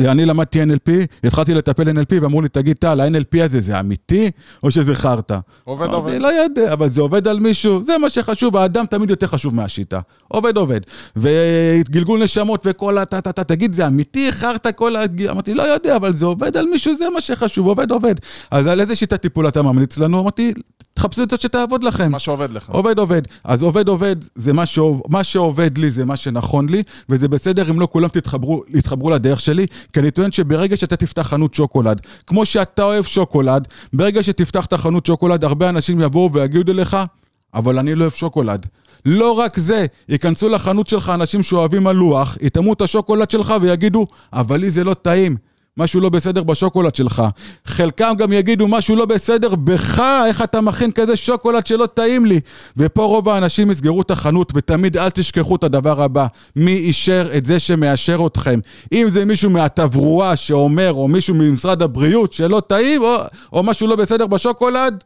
אני למדתי NLP, התחלתי לטפל NLP ואמרו לי, תגיד טל, ה-NLP הזה זה אמיתי או שזה חרטא? עובד, עובד. לא יודע, אבל זה עובד על מישהו, זה מה שחשוב, האדם תמיד יותר חשוב מהשיטה. עובד, עובד. וגלגול נשמות וכל הטה טה טה, תגיד, זה אמיתי, חרטא כל ה... אמרתי, לא יודע, אבל זה עובד על מישהו, זה מה שחשוב, עובד, עובד. אז על איזה שיטת טיפול אתה ממליץ לנו? אמרתי, תחפשו את זה שתעבוד לכם. מה שעובד לך. עובד עובד. אז עובד עובד, זה מה, שעוב, מה שעובד לי, זה מה שנכון לי, וזה בסדר אם לא כולם תתחברו, יתחברו לדרך שלי, כי אני טוען שברגע שאתה תפתח חנות שוקולד, כמו שאתה אוהב שוקולד, ברגע שתפתח את החנות שוקולד, הרבה אנשים יבואו ויגידו לך, אבל אני לא אוהב שוקולד. לא רק זה, ייכנסו לחנות שלך אנשים שאוהבים הלוח, יטעמו את השוקולד שלך ויגידו, אבל לי זה לא טעים. משהו לא בסדר בשוקולד שלך. חלקם גם יגידו משהו לא בסדר בך, איך אתה מכין כזה שוקולד שלא טעים לי. ופה רוב האנשים יסגרו את החנות, ותמיד אל תשכחו את הדבר הבא, מי אישר את זה שמאשר אתכם. אם זה מישהו מהתברואה שאומר, או מישהו ממשרד הבריאות שלא טעים, או, או משהו לא בסדר בשוקולד,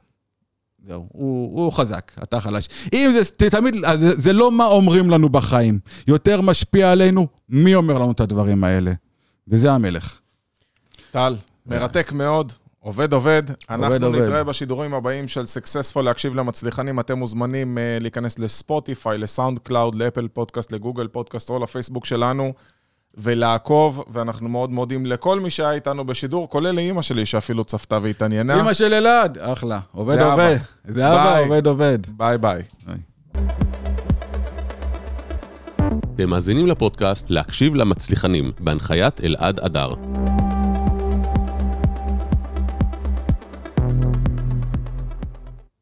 זהו, הוא, הוא חזק, אתה חלש. אם זה תמיד, אז זה, זה לא מה אומרים לנו בחיים. יותר משפיע עלינו מי אומר לנו את הדברים האלה. וזה המלך. טל, מרתק מאוד. עובד, עובד. אנחנו עובד. נתראה בשידורים הבאים של Successful להקשיב למצליחנים. אתם מוזמנים uh, להיכנס ל Spotify, ל SoundCloud, ל Apple Podcast, ל Google Podcast או לפייסבוק שלנו, ולעקוב, ואנחנו מאוד מודים לכל מי שהיה איתנו בשידור, כולל לאימא שלי שאפילו צפתה והתעניינה. אמא של אלעד, אחלה. עובד זה עובד. זה אבא. עובד עובד. ביי ביי. אתם מאזינים לפודקאסט להקשיב למצליחנים, בהנחיית אלעד אדר.